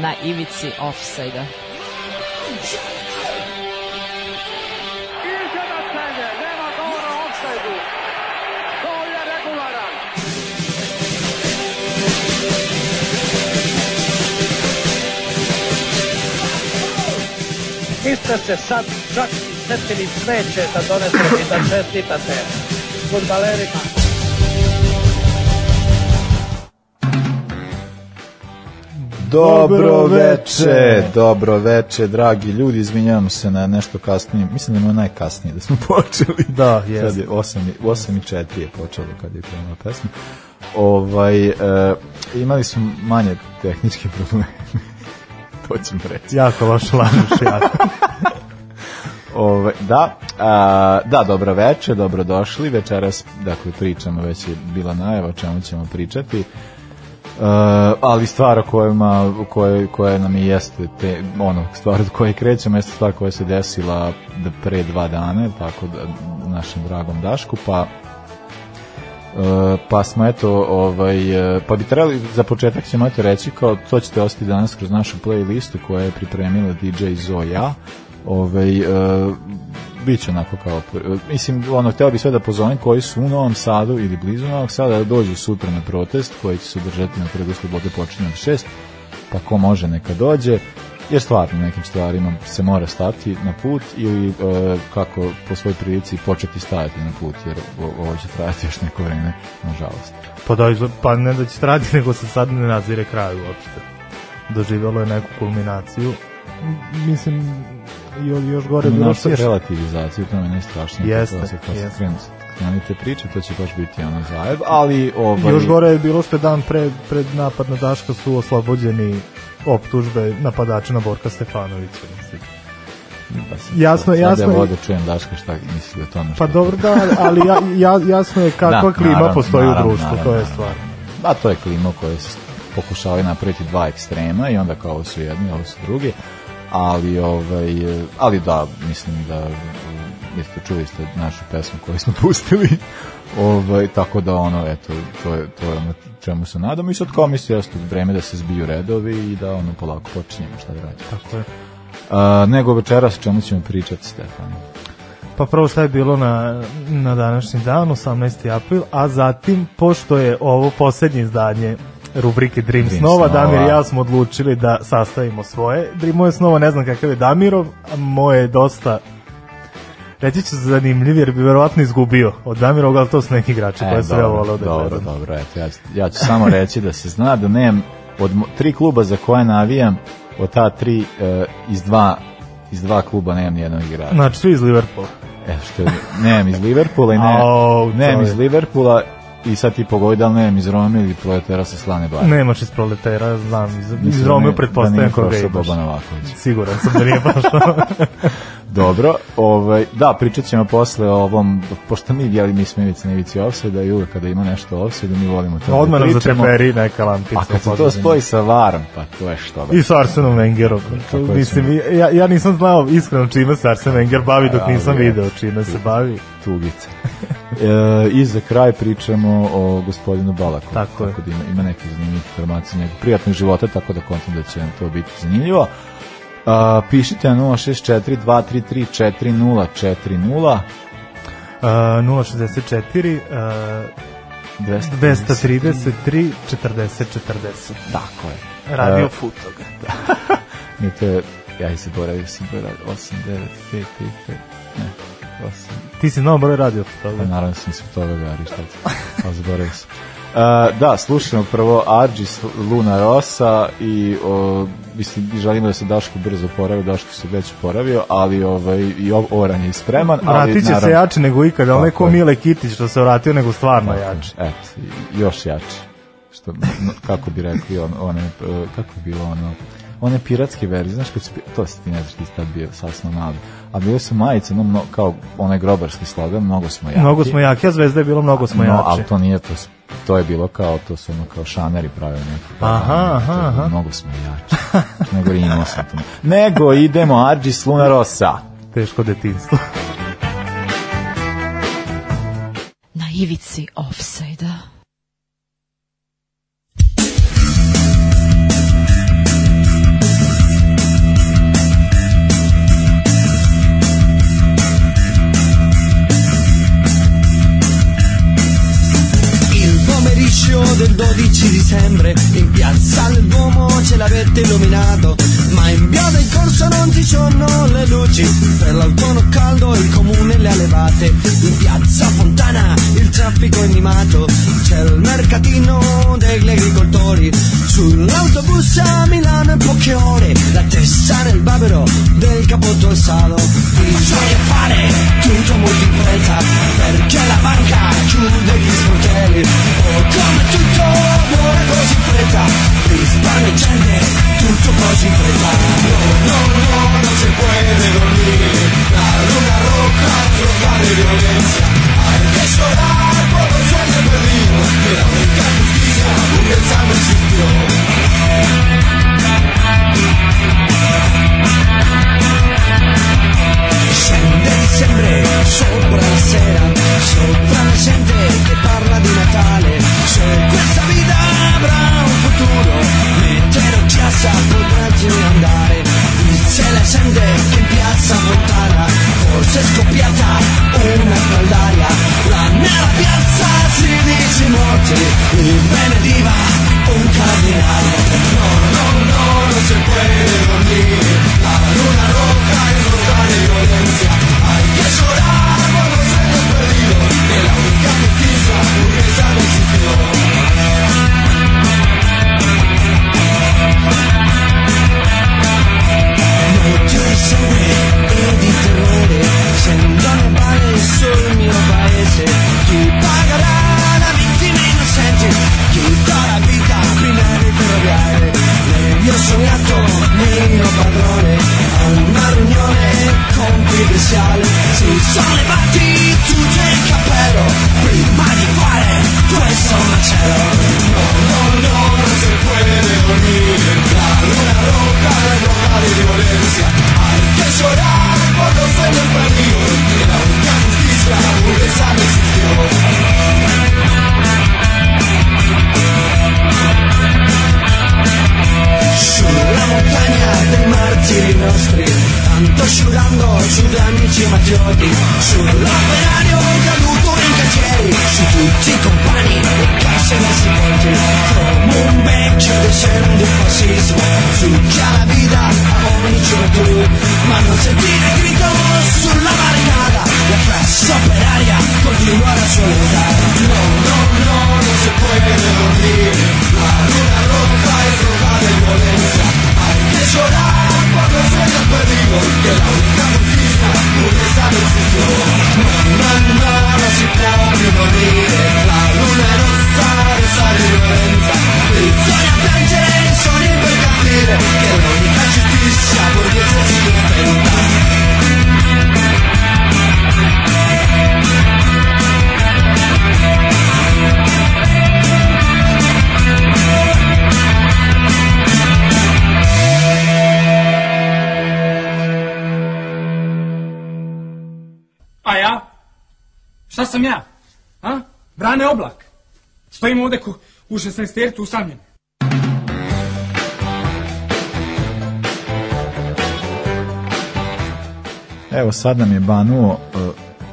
na ivici offsajda. Vi Ista se sad čak setili sveće da donesete i da čestitate futbalerima. Dobro veče, dobro veče, dragi ljudi, izvinjavam se na nešto kasnije, mislim da je najkasnije da smo počeli. Da, jes. Sad je 8, 8 i 4 je počelo kad je krenula pesma. Ovaj, e, imali smo manje tehničke probleme, to ćemo reći. Jako loš lažeš, jako. Ove, ovaj, da, a, da, dobro veče, dobrodošli, večeras, dakle, pričamo, već je bila najava čemu ćemo pričati. Uh, ali stvar kojima, koje, koja nam i jeste te, ono, stvar od koje krećemo jeste stvar koja se desila da pre dva dana, tako da, našem dragom Dašku, pa Uh, pa smo eto ovaj, eh, pa bi trebali za početak ćemo eto reći kao to ćete ostati danas kroz našu playlistu koju je pripremila DJ Zoja ovaj, uh, biće onako kao mislim ono hteo bih sve da pozovem koji su u Novom Sadu ili blizu Novog Sada da dođu sutra na protest koji će se održati na Trgu slobode počinje od 6 pa ko može neka dođe jer stvarno nekim stvarima se mora stati na put ili e, kako po svoj prilici početi stajati na put jer ovo će trajati još neko vreme nažalost pa, da, pa ne da će trajati nego se sad ne nazire kraju uopšte doživjelo je neku kulminaciju mislim, i još gore bilo što... Naša relativizacija, to meni je strašno. Jeste, jeste. Kad se krenu te priče, to će baš biti ono zajeb, ali... Ovaj... Još gore je bilo što je dan pre, pred napad na Daška su oslobođeni optužbe napadača na Borka Stefanovića. Pa jasno, jasno. Ja da čujem Daška šta misli o tome. Pa dobro da, ali ja, ja, jasno je kakva da, klima naravno, postoji naravno, u društvu, naravno, to je stvar. Da, to je klima koja se pokušavaju napraviti dva ekstrema i onda kao ovo su jedni, ovo su drugi ali ovaj ali da mislim da jeste čuli ste našu pesmu koju smo pustili ovaj tako da ono eto to je to je ono čemu se nadamo i sad kao mislim jeste vreme da se zbiju redovi i da ono polako počinjemo šta da radimo tako je A, nego večeras čemu ćemo pričati Stefan Pa prvo šta je bilo na, na današnji dan, 18. april, a zatim, pošto je ovo poslednje izdanje rubrike Dream, Dream snova. snova. Damir i ja smo odlučili da sastavimo svoje. Dreamove snova, ne znam kakav je Damirov, a moje je dosta reći ću zanimljiv jer bi verovatno izgubio od Damirovog, ali to su neki igrači e, koje sam ja volao da Dobro, gledam. dobro, eto, ja ću, ja ću samo reći da se zna da nemam od tri kluba za koje navijam, od ta tri e, iz dva iz dva kluba nemam nijednog igrača. Znači, svi iz Liverpoola. E, što je, nemam iz Liverpoola i ne, oh, nemam iz Liverpoola i sad ti pogodi da li nemam iz Rome ili proletera sa slane baje. Nemaš iz proletera, znam, iz, Mislim, iz da Rome da pretpostavljam da koga imaš. Boban Novaković. Siguran sam da nije prošao. Dobro, ovaj, da, pričat ćemo posle o ovom, pošto mi jeli mi smo ivice na ivici i uvek kada ima nešto offside, mi volimo to. Da Odmah nam zateperi neka lampica. A kad se to spoji sa varom, pa to je što. I sa Arsenom Wengerom. Mislim, ja, ja nisam znao iskreno čime se Arsen Wenger bavi dok nisam video čime se bavi. Tugice. E, I za kraj pričamo o gospodinu Balaku. Tako, je. tako da ima, ima neke zanimljivih informacije, nekog privatnog života, tako da kontam da će vam to biti zanimljivo. A, e, pišite na 064 233 4040 Uh, 064 uh, 233 40 40 Tako je. Radio uh, e, Futog. Da. Mi Nije to je, ja i se boravio, sam boravio, 8, 9, 5, 5, 5, ne. Pa ti si znao broj radio toga. Pa naravno da sam se toga gari, šta ti? Pa zaboravio sam. Uh, da, slušamo prvo Argis Luna Rosa i o, mislim, želimo da se Daško brzo oporavi, Daško se već oporavio, ali ovaj, i Oran je spreman. Ali, Vratit će naravno, se jači nego ikada, on je ko Mile Kitić što se vratio, nego stvarno tako, jači. Eto, još jači. Što, kako bi rekli, on, one, e, kako bi bilo ono, one piratske verzije, znaš kad su, to si ti ne znaš ti tad bio sasno mali, a bile su majice, no, mno, kao onaj grobarski slogan, mnogo smo jaki. Mnogo smo jaki, a zvezda je bilo mnogo smo no, jači. No, ali to nije, to, to je bilo kao, to su ono kao šaneri pravili neki. Pa aha, aha, aha. Mnogo smo jači, nego rimao sam to. Nego idemo, Argis Rosa. Teško detinstvo. Na ivici offside-a. del 12 dicembre in piazza al Duomo ce l'avete illuminato ma in via del corso non ci sono le luci per l'autunno caldo il comune le ha levate in piazza Fontana il traffico è animato c'è il mercatino degli agricoltori sull'autobus a Milano in poche ore la testa nel bavero del capotto alzato bisogna fare tutto molto in fretta perché la banca chiude gli sportelli oh, tutto l'amore così fretta mi stanno accende tutto così fretta no no no non si puede dormir la luna roja roja de violencia hay que llorar por los años perdidos Stert usamljen. Evo sad nam je banuo uh,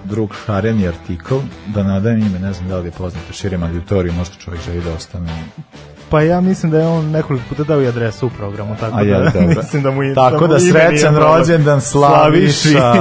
drug Hareni artikl, da nadajem ime, ne znam da li je poznato širem auditoriju, možda čovjek želi da ostane Pa ja mislim da je on nekoliko puta dao i adresu u programu, tako A da, ja, da mislim da mu je... Da tako da, da srećan rođendan Slaviša.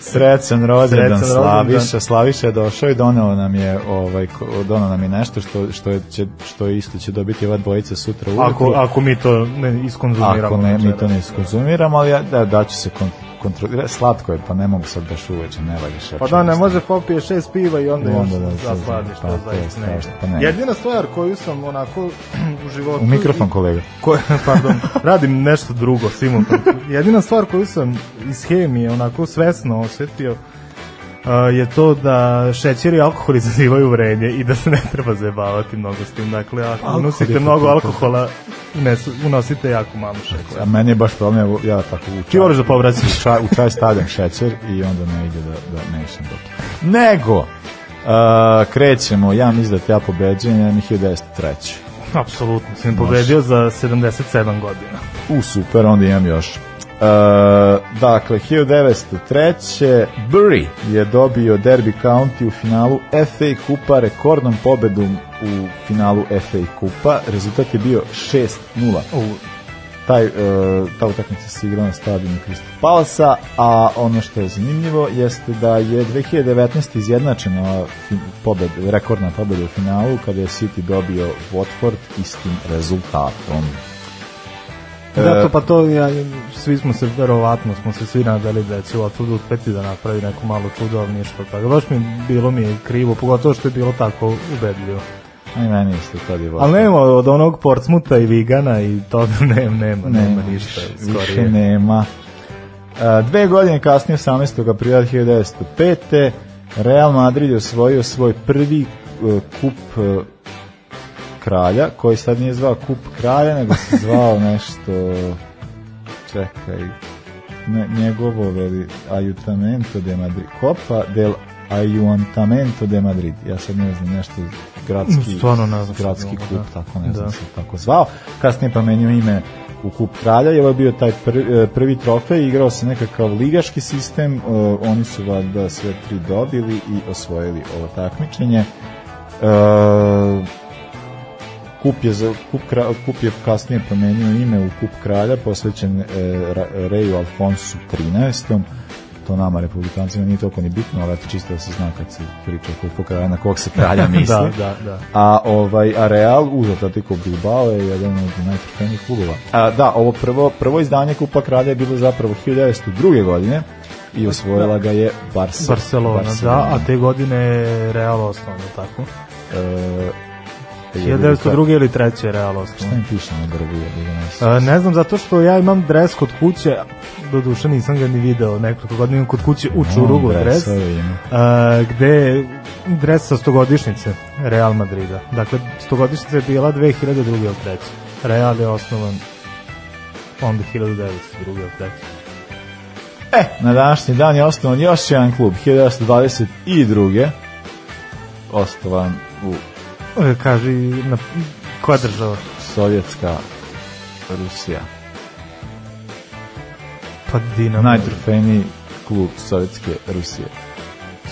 srećan rođendan Slaviša. Slaviša je došao i doneo nam je ovaj doneo nam je nešto što što će što je isto će dobiti ova dvojica sutra ujutru. Ako ako mi to ne iskonzumiramo. Ako ne, mi to ne iskonzumiramo, ali ja da daću se kontakt kontrolira, slatko je, pa ne mogu sad baš uveče, ne valja šećer. Pa da, ne može popije šest piva i onda, I onda još da, zasladiš, pa, to zaista ne. Pa ne. Jedina stvar koju sam onako u životu... U mikrofon, kolega. Ko, pardon, radim nešto drugo, simultan. Jedina stvar koju sam iz hemije onako svesno osetio, je to da šećer i alkohol izazivaju vrenje i da se ne treba zajebavati mnogo s tim. Dakle, ako alkohol unosite mnogo alkohola, ne, unosite jako malo šećer. A meni je baš problem, ja tako u čaj, Ti moraš da povraćaš. U čaj, u čaj stavljam šećer i onda ne ide da, da ne išem dok. Nego, uh, krećemo, ja mislim da te ja pobeđujem, ja mi 1903. Apsolutno, sam pobedio za 77 godina. U, super, onda imam još Uh, dakle, 1903. Bury je dobio Derby County u finalu FA Kupa rekordnom pobedom u finalu FA Kupa. Rezultat je bio 6-0. Uh. Taj, uh, ta utakmica se igrala na stadionu Crystal Palasa, a ono što je zanimljivo jeste da je 2019. izjednačena pobed, rekordna pobeda u finalu kada je City dobio Watford istim rezultatom. E, da, to pa to, ja, svi smo se, verovatno, smo se svi nadali da će otud uspeti da napravi neko malo čudo, ali ništa tako. Baš mi bilo mi je krivo, pogotovo što je bilo tako ubedljivo. Aj, meni isto to bi Ali nema od onog Portsmuta i Vigana i to nema, nema, nema ništa. Skorije. Više nema. A, e, dve godine kasnije, 18. aprila 1905. Real Madrid je osvojio svoj prvi uh, kup uh, kralja, koji sad nije zvao kup kralja, nego se zvao nešto... Čekaj, ne, njegovo veli Ayutamento de Madrid, Copa del Ayuntamiento de Madrid. Ja sad ne znam nešto gradski stvarno ne znam gradski klub da. tako ne da. znam da. se tako zvao. Kasnije promenio ime u kup kralja i ovo je bio taj prvi, e, prvi trofej, igrao se nekakav ligaški sistem, e, oni su valjda sve tri dobili i osvojili ovo takmičenje. E, Kup je, za, kup, kra, kup je kasnije promenio ime u Kup kralja, posvećen e, Reju Alfonsu 13. To nama, republikancima, nije toliko ni bitno, ali čisto da se zna kad se priča o kupu kralja, na kog se kralja misli. da, da, da. A, ovaj, a Real uz Atletico Bilbao je jedan od najtrofenijih klubova. A, da, ovo prvo, prvo izdanje Kupa kralja je bilo zapravo 1902. godine, i osvojila da. ga je Barcelona. Barcelona, Barcelona. da, a te godine je Real osnovno, tako? E, 1902. ili 3. je real ostalo. Šta im piše na grbu? Ja ne znam, zato što ja imam dres kod kuće, do duše nisam ga ni video nekoliko godina, imam kod kuće u Čurugu no, dres, a, gde dres sa stogodišnjice Real Madrida. Dakle, stogodišnjica je bila 2002. ili 3. Real je osnovan onda 1902. ili 3. E, na današnji dan je osnovan još jedan klub, 1922. Osnovan u kaže na, koja država? Sovjetska Rusija. Pa Dinamo. Najtrofejniji klub Sovjetske Rusije.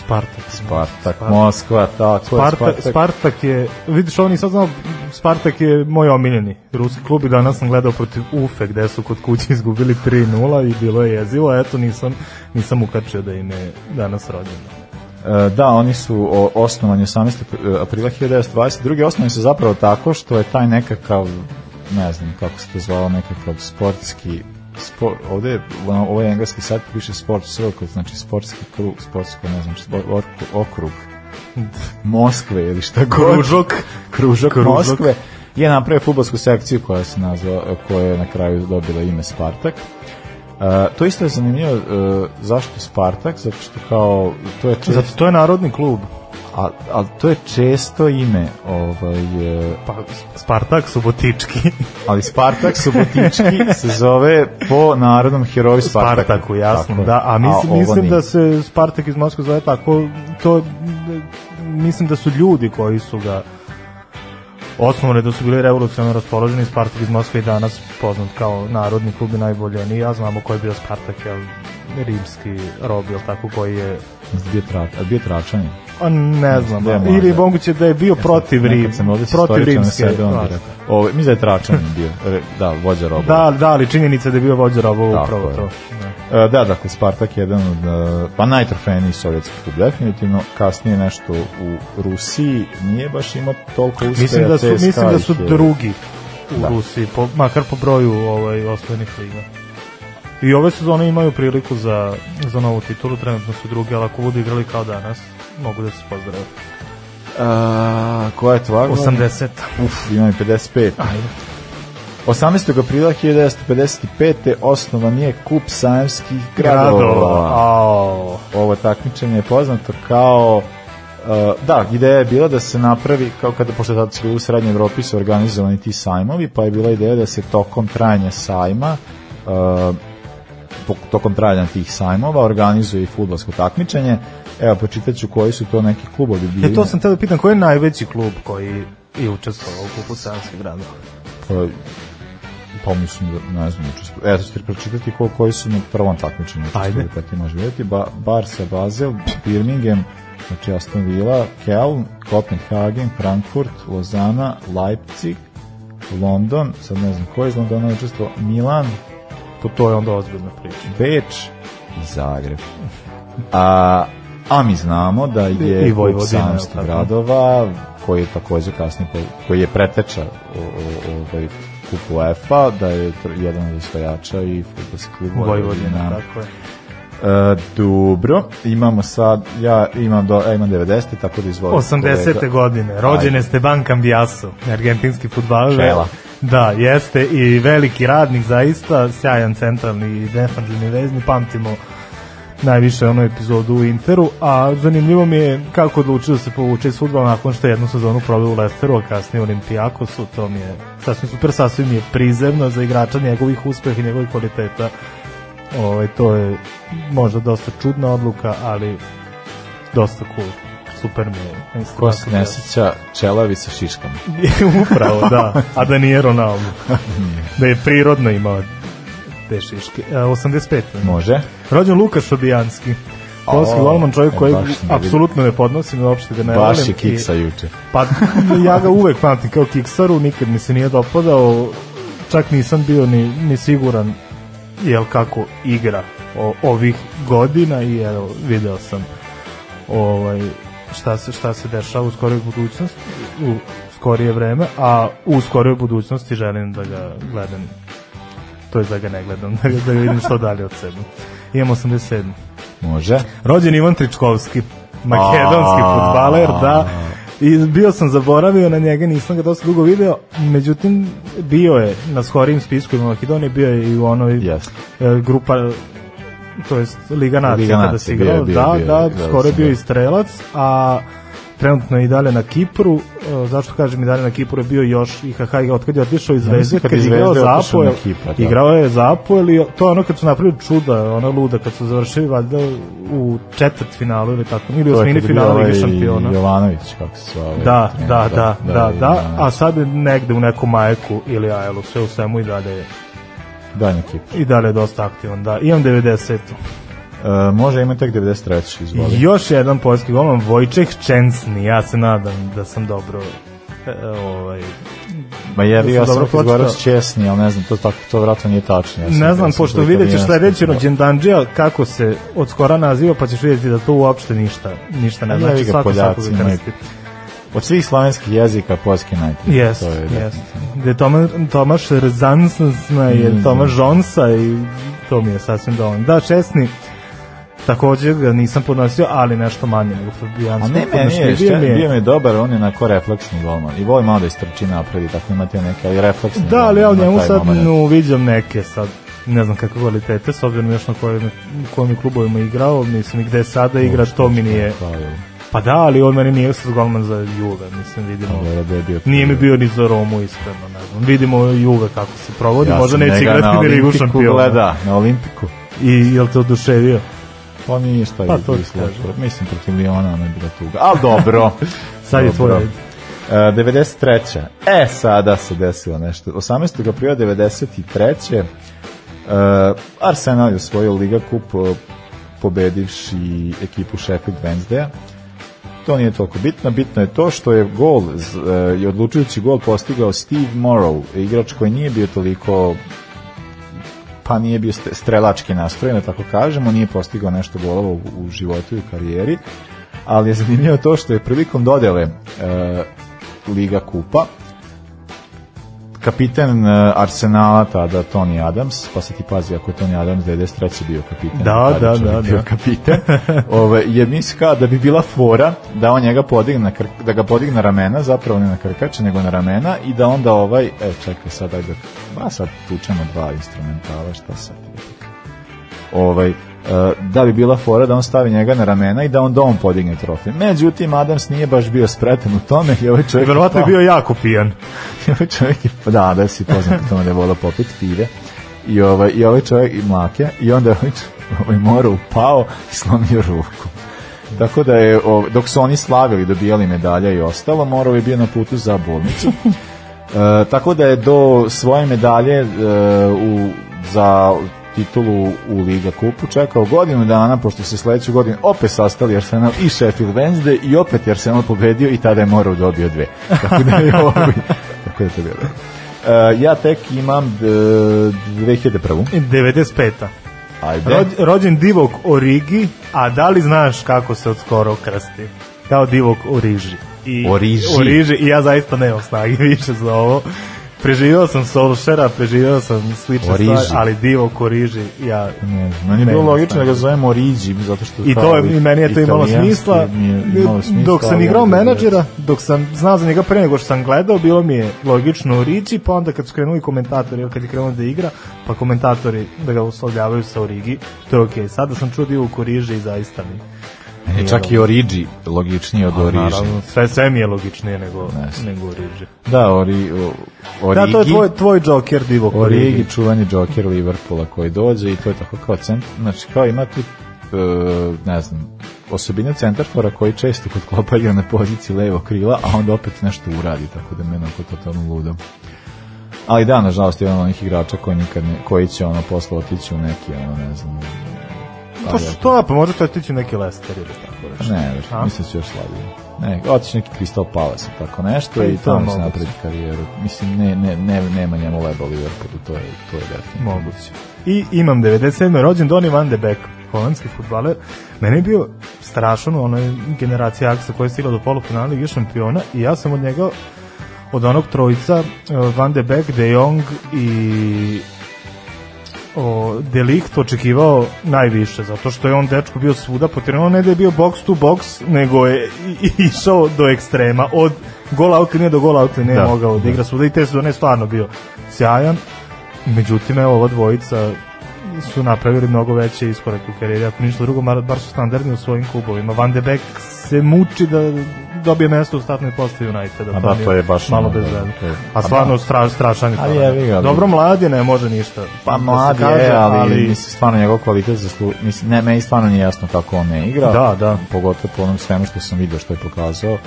Spartak. Spartak, Moskva, tako Spartak, Spartak. Spartak je, vidiš, ovo nisam znao, Spartak je moj omiljeni ruski klub i danas sam gledao protiv Ufe gde su kod kuće izgubili 3-0 i bilo je jezivo, eto nisam, nisam ukačio da im je danas rođeno. E, da, oni su osnovani 18. E, aprila 1922. Osnovani su zapravo tako što je taj nekakav, ne znam kako se to zvalo, nekakav sportski spor, ovde je, ovo je engleski sad piše sport circle, znači sportski krug, sportsko, ne znam, spor, or, okrug Moskve ili šta god. Kružok. Kružok, Kružok. Moskve je napravio futbolsku sekciju koja se nazva, koja je na kraju dobila ime Spartak. Uh, to isto je zanimljivo uh, zašto Spartak, zato što kao to je često... Zato to je narodni klub. A, a to je često ime ovaj e, pa Spartak Subotički. ali Spartak Subotički se zove po narodnom heroju Spartaku. Spartaku jasno, tako, da. A mislim, a mislim da se Spartak iz Moskve zove tako to mislim da su ljudi koji su ga osnovane da su bili revolucionarno raspoloženi Spartak iz Moskve i danas poznat kao narodni klub i najbolje ni ja znamo ko je bio Spartak jel, rimski rob ili tako koji je bio, tra, bio tračanin A ne znam, da, ili moguće da je bio protiv Rim, protiv Rimske. Da. Ovaj mi da je Tračan bio, da, vođa robova. Da, da, ali činjenica da je bio vođa robova upravo to. Da. da, dakle, Spartak je jedan od, e, pa najtrofejniji sovjetski klub, definitivno, kasnije nešto u Rusiji nije baš imao toliko uspeja. Mislim da su, mislim da su drugi u da. Rusiji, po, makar po broju ovaj, osvojenih liga. I ove sezone imaju priliku za, za novu titulu, trenutno su drugi, ali ako budu igrali kao danas, mogu da se pozdravim. A, koja je tvoja? 80. Uf, imam 55. Ajde. 18. aprila 1955. osnovan nije Kup sajamskih gradova. gradova. Ovo takmičenje je poznato kao Uh, da, ideja je bila da se napravi, kao kada pošto tada se u Srednjoj Evropi su organizovani ti sajmovi, pa je bila ideja da se tokom trajanja sajma, uh, tokom trajanja tih sajmova organizuje i futbolsko takmičenje. Evo, počitaću koji su to neki klubovi bili. E, to sam tada pitan, koji je najveći klub koji je učestvovao u kupu Savskih gradova? Pa, pa mislim da ne znam učestvovao. Eto, ćete pročitati ko, koji su na prvom takmičenju učestvovali, pa ti možeš vidjeti. Ba, Barca, Basel, Birmingham, znači Aston Villa, Köln, Kopenhagen, Frankfurt, Lozana, Leipzig, London, sad ne znam ko je iz Londona učestvovao, Milan, to, to je onda ozbiljna priča. Beč Zagreb. A A mi znamo da je I Vojvodina, gradova, koji je takođe kasnije, koji je preteča ovaj kup UEFA, da je jedan od osvajača i futbolski klub Vojvodina. Tako je. E, dobro, imamo sad, ja imam, do, ja imam 90. tako da izvolim. 80. Kolega. godine, rođene ste Steban Cambiaso, argentinski futbaler. Šela. Da, jeste i veliki radnik zaista, sjajan centralni i defanzivni vezni, pamtimo najviše onu epizodu u Interu, a zanimljivo mi je kako odlučio da se povuče iz futbola nakon što jednu sezonu probio u Lesteru, a kasnije u Olimpijakosu, to mi je sasvim super, sasvim je prizemno za igrača njegovih uspeha i njegovih kvaliteta. Ove, ovaj, to je možda dosta čudna odluka, ali dosta cool. Super mi je. Ko se da- ne seća čelavi sa šiškama. Upravo, da. A da nije Ronaldo. da je prirodno imao pešiške. 85. Može. Rođen Luka Obijanski. Polski golman, čovjek e, koji apsolutno ne podnosim, uopšte ga ne volim. Baš je kiksa i, juče. Pa ja ga uvek pamtim kao kiksaru, nikad mi se nije dopadao, čak nisam bio ni, ni siguran jel kako igra o, ovih godina i evo video sam ovaj šta se šta se dešava u skoroj budućnosti u skorije vreme, a u skoroj budućnosti želim da ga gledam to je da ga ne gledam, da ga, da vidim što dalje od sebe. Imam 87. Može. Rođen Ivan Tričkovski, makedonski futbaler, da. I bio sam zaboravio na njega, nisam ga dosta dugo video, međutim bio je na skorijim spisku u Makedoniji, bio je i u onoj yes. E, grupa to jest Liga nacija, kada se igrao, da, bio, da, bio, skoro je bio da. i strelac, a trenutno i dalje na Kipru. Zašto kažem i dalje na Kipru je bio još i HH od kad je otišao iz Zvezde, kad je igrao Zapoel. Igrao je za Apoel i to je ono kad su napravili čuda, ona luda kad su završili valjda u četvrt finalu ili tako, ili u smini finalu Lige šampiona. Jovanović kako se zove. Da, da, da, da, da, a sad negde u neku majku ili ajelu, sve u svemu i dalje je. Dalje Kipru. I dalje je dosta aktivan, da. Imam 90. E, može ima tek 93. Izvoli. Još jedan poljski golman Vojčeh Čensni. Ja se nadam da sam dobro e, ovaj Ma bih bio da ja sam izgovarao česni, ali ne znam, to tako to vratno nije tačno. Ja ne znam, da pošto vidjet ćeš sledeći rođendandžija kako se od skora naziva, pa ćeš vidjeti da to uopšte ništa, ništa ne znači. Svako svakog krsti. Od svih slavenskih jezika poljski najteži. Yes, to je, yes. Da Toma, Tomaš Rzansna je mm. Tomaš Jonsa i to mi je sasvim dovoljno. Da, česni, takođe ga nisam podnosio, ali nešto manje nego Fabijanski. A ne, meni je, bio mi je, bio mi je dobar, on je onako refleksni golman. I voli malo da istrči napravi, tako imate neke, ali refleksni Da, ali ja u njemu sad no, vidim neke sad ne znam kakve kvalitete, s obzirom još na kojim, kojim klubovima igrao, mislim i gde sada igra, Uš, to mi nije... Pa da, ali on meni nije sad golman za Juve, mislim, vidimo. Da je bio nije mi bio ni za Romu, iskreno, ne znam. Vidimo Juve kako se provodi, ja možda neće igrati ni Ligu šampiona. Gleda, na Olimpiku. I jel te oduševio? Pa nije šta pa, to Mislim, protiv Liona ona je bila tuga. Ali dobro. sad je tvoj red. Uh, 93. E, sada se desilo nešto. 18. aprila 93. Uh, e, Arsenal je osvojio Liga Kup uh, pobedivši ekipu Sheffield Wednesdaya. To nije toliko bitno. Bitno je to što je gol, uh, i odlučujući gol postigao Steve Morrow, igrač koji nije bio toliko pa nije bio strelački nastrojen, da tako kažemo, nije postigao nešto golovo u, u životu i u karijeri, ali je zanimljivo to što je prilikom dodele e, Liga Kupa, kapiten e, Arsenala tada Tony Adams, pa se ti pazi ako je Tony Adams 93. bio kapiten. Da, da, da, bio da. kapiten. Ove, je miska da bi bila fora da on njega podigne krk, da ga podigne ramena, zapravo ne na krkače, nego na ramena i da onda ovaj, e, čekaj sad, ajde, ba sad tučemo dva instrumentala, šta sad? Ovaj, Eh, da bi bila fora da on stavi njega na ramena i da onda on podigne trofej. Međutim, Adams nije baš bio spretan u tome i ovaj čovjek... Verovatno je bio jako pijan. I ovaj čovjek je, pa da, da si poznat po tome da je volao popiti pive. I ovaj, i ovaj čovjek i mlake i onda je ovaj, ovaj morao pao i slomio ruku. Tako da je, dok su oni slavili, dobijali medalja i ostalo, Morov je bio na putu za bolnicu. E, tako da je do svoje medalje e, u, za titulu u Liga Kupu, čekao godinu dana, pošto se sledeću godinu opet sastali Arsenal i Sheffield Wednesday i opet je Arsenal pobedio i tada je morao dobio dve. Tako da je ovo... tako da je to bilo. Uh, ja tek imam 2001. E, 95. Ajde. Rođ, rođen Divok Origi, a da li znaš kako se od skoro krsti? Kao Divok Oriži. I, Oriži. Oriži i ja zaista nemam snage više za ovo preživio sam Solšera, preživio sam slične stvari, ali divo koriži ja ne znam. Meni je bilo logično da ga zovemo Oriži, zato što I to je, i meni je to imalo smisla. Dok sam igrao menadžera, dok sam znao za njega pre nego što sam gledao, bilo mi je logično Oriži, pa onda kad su krenuli komentatori, kad je krenuo da igra, pa komentatori da ga uslovljavaju sa Origi, to je okej. Okay. Sada sam čuo divo koriži i zaista mi E, čak i Origi logičniji od Origi. Naravno, sve, sve mi je logičnije nego, yes. nego Origi. Da, ori, o, Origi. Da, to je tvoj, tvoj Joker, Divo Origi. Origi, čuvani Joker Liverpoola koji dođe i to je tako kao centar. Znači, kao ima tu, e, ne znam, osobina centarfora koji često kod klopa igra na poziciji levo krila, a onda opet nešto uradi, tako da meni oko totalno ludo. Ali da, nažalost, je jedan od onih igrača koji, nikad ne, koji će ono posle otići u neki, ono, ne znam, Pa što, pa to pa, pa otići neki Leicester ili tako nešto. Da ne, da, mislim se da još slabije. Ne, otići neki Crystal Palace ili tako nešto pa i, i tamo se napraviti karijeru. Mislim, ne, ne, ne, nema njemu leba u Liverpoolu, to je, to je definitivno. Moguće. I imam 97. rođen Donny van de Beek, holandski futbaler. Mene je bio strašan u onoj generaciji Aksa koja je stigla do polufinala Ligi šampiona i ja sam od njega od onog trojica eh, Van de Beek, De Jong i o, delikt očekivao najviše, zato što je on dečko bio svuda potrebno, ne da je bio box to box, nego je išao do ekstrema, od gola out do gola out da, mogao da igra da. svuda i te sezone ne stvarno bio sjajan. Međutim, evo, ova dvojica su napravili mnogo veće iskorake u karijeri, ako ništa drugo, bar su standardni u svojim klubovima. Van de Beek se muči da dobije mesto u startnoj postavi Uniteda. A da, to je baš malo bez da, veze. A da. stvarno straš, strašan ali je. Ali... Dobro, mladi ne može ništa. Pa mladi je, ali, ali mislim, stvarno njegov kvalitet zaslu... Mislim, ne, meni stvarno nije jasno kako on ne igra. Da, da. Pogotovo po onom svemu što sam vidio što je pokazao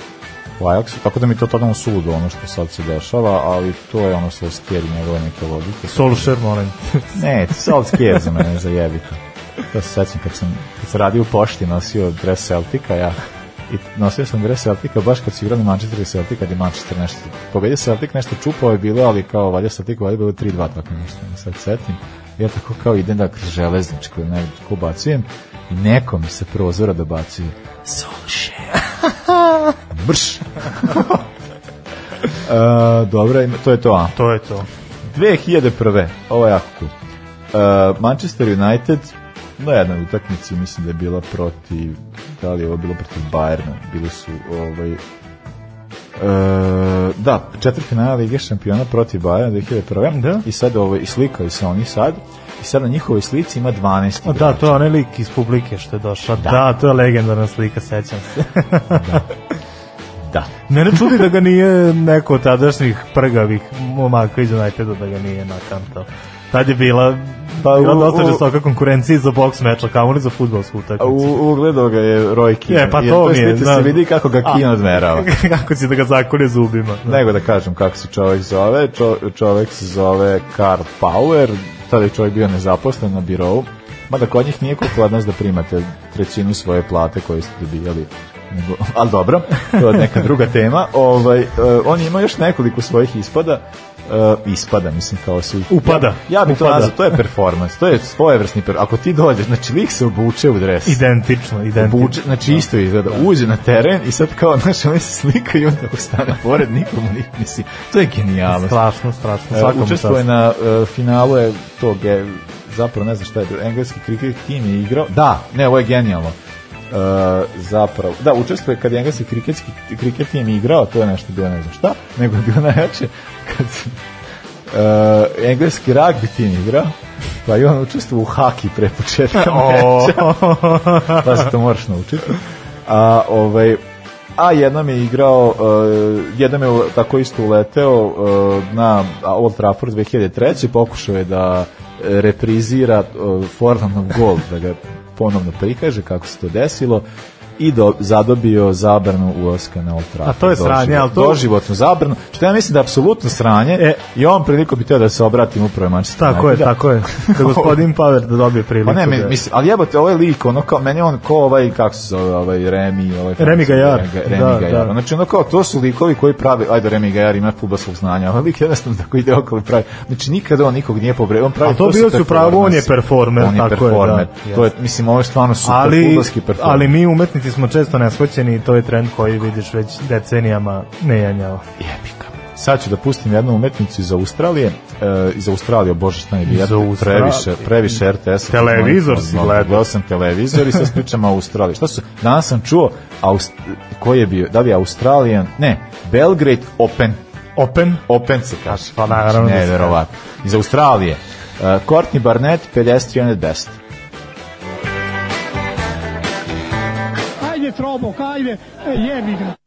u Ajaxu, tako da mi to totalno sudo ono što sad se dešava, ali to je ono što skjer njegove neke logike. Solskjaer, molim. ne, Solskjaer za mene, za jebika. To se sećam kad sam, kad sam radio u pošti, nosio dres Celtika, ja i nosio sam gre Celtica baš kad su igrali Manchester i Celtic, kad je Manchester nešto pobedio Celtic, nešto čupao je bilo, ali kao valja Celtic, valja bilo 3-2 tako nešto, da sad setim. Ja tako kao idem da kroz železničku, ne, tako bacujem i neko mi se prozora da dobacuje Solše. Brš. uh, dobro, to je to, a? To je to. 2001. Ovo je jako cool. Uh, Manchester United na jednoj utakmici, mislim da je bila protiv, da li je ovo bilo protiv Bayerna, bili su ovaj, E, da, četiri finala Lige šampiona protiv Bayerna 2001. Da? I sad ovo, ovaj, i slikali se oni sad. I sad na njihovoj slici ima 12 da, igrača. Da, to je onaj lik iz publike što je došao. Da, da to je legendarna slika, sećam se. da. Da. Mene čudi da ga nije neko od tadašnjih prgavih momaka iz Uniteda da ga nije nakantao tad je bila Pa u, dosta žestoka konkurenciji za boks meča, kao ni za fudbalsku utakmicu. U, ugledao ga je Roy Keane. Je, pa to mi je. Da. se vidi kako ga Keane odmerao. kako će da ga zakune zubima. Da. Nego da kažem kako se čovek zove. Čo, čovek se zove Karl Power. Tada je čovek bio nezaposlen na birovu. Mada kod njih nije kod nas da primate trećinu svoje plate koje ste dobijali nego, ali dobro, to je neka druga tema. Ovaj, e, on ima još nekoliko svojih ispada, uh, ispada, mislim kao su... Upada. Ja, ja bih to nazvao, to je performans, to je svojevrsni performans. Ako ti dođeš, znači lik se obuče u dres. Identično, identično. Obuče, znači da. isto izgleda, da. uđe na teren i sad kao, znaš, oni se slikaju i onda ako pored, nikom, nik, mislim, to je genijalno. Strašno, strašno, e, svakom Učestvuje na uh, finalu je tog, zapravo ne znam šta je, engleski kriket tim je igrao, da, ne, ovo je genijalno E, zapravo, da, učestvuje kad je engleski kriketski, kriket je mi igrao, to je nešto bilo ne znam šta, nego je bilo najjače kad sam uh, e, engleski rugby tim igrao, pa i on učestvovao u haki pre početka meča. pa se to moraš naučiti. A, ovaj, a jednom je igrao, uh, jednom je tako isto uleteo uh, na Old Trafford 2003. Pokušao je da reprizira uh, Fornanov gol, da ga ponovno prikaže kako se to desilo i do, zadobio zabranu ulaska na Old Trafford. A to je sranje, al to... Doživotno zabranu, što ja mislim da je apsolutno sranje e, i on priliku bi teo da se obratim upravo Manchester Tako je, tako je. Da gospodin Power da dobije priliku. Pa ne, mi, da- mislim, al jebote, ovaj lik, ono kao, meni on ko ovaj, kako se zove, ovaj Remi, ovaj... Remi Gajar. Da, Remi da, Gajar. Da. Znači, ono kao, to su likovi koji prave, ajde, Remi Gajar ima futbolskog znanja, ali lik jednostavno tako ide okolo i pravi. Znači, nikad on nikog nije pobreo. On pravi, A to, to bio su pravo, on je performer, on je tako performer. je, da. To je, mislim, ovo je stvarno super fudbalski performer. Ali mi umetnici Hrvati smo često neshvaćeni i to je trend koji vidiš već decenijama ne jenjava. Jebika. Sad ću da pustim jednu umetnicu iz Australije, e, iz Australije, bože šta je previše, previše RTS. Televizor si gledao. Gledao sam televizor i sad pričam o Australiji. Šta su, danas sam čuo, Aust, koji je bio, da li je Australijan, ne, Belgrade Open. Open? Open se kaže. Pa naravno. Da ne, verovatno. Iz Australije. Uh, Courtney Barnett, 50 Best. trobo, ajde, e, jebi ga.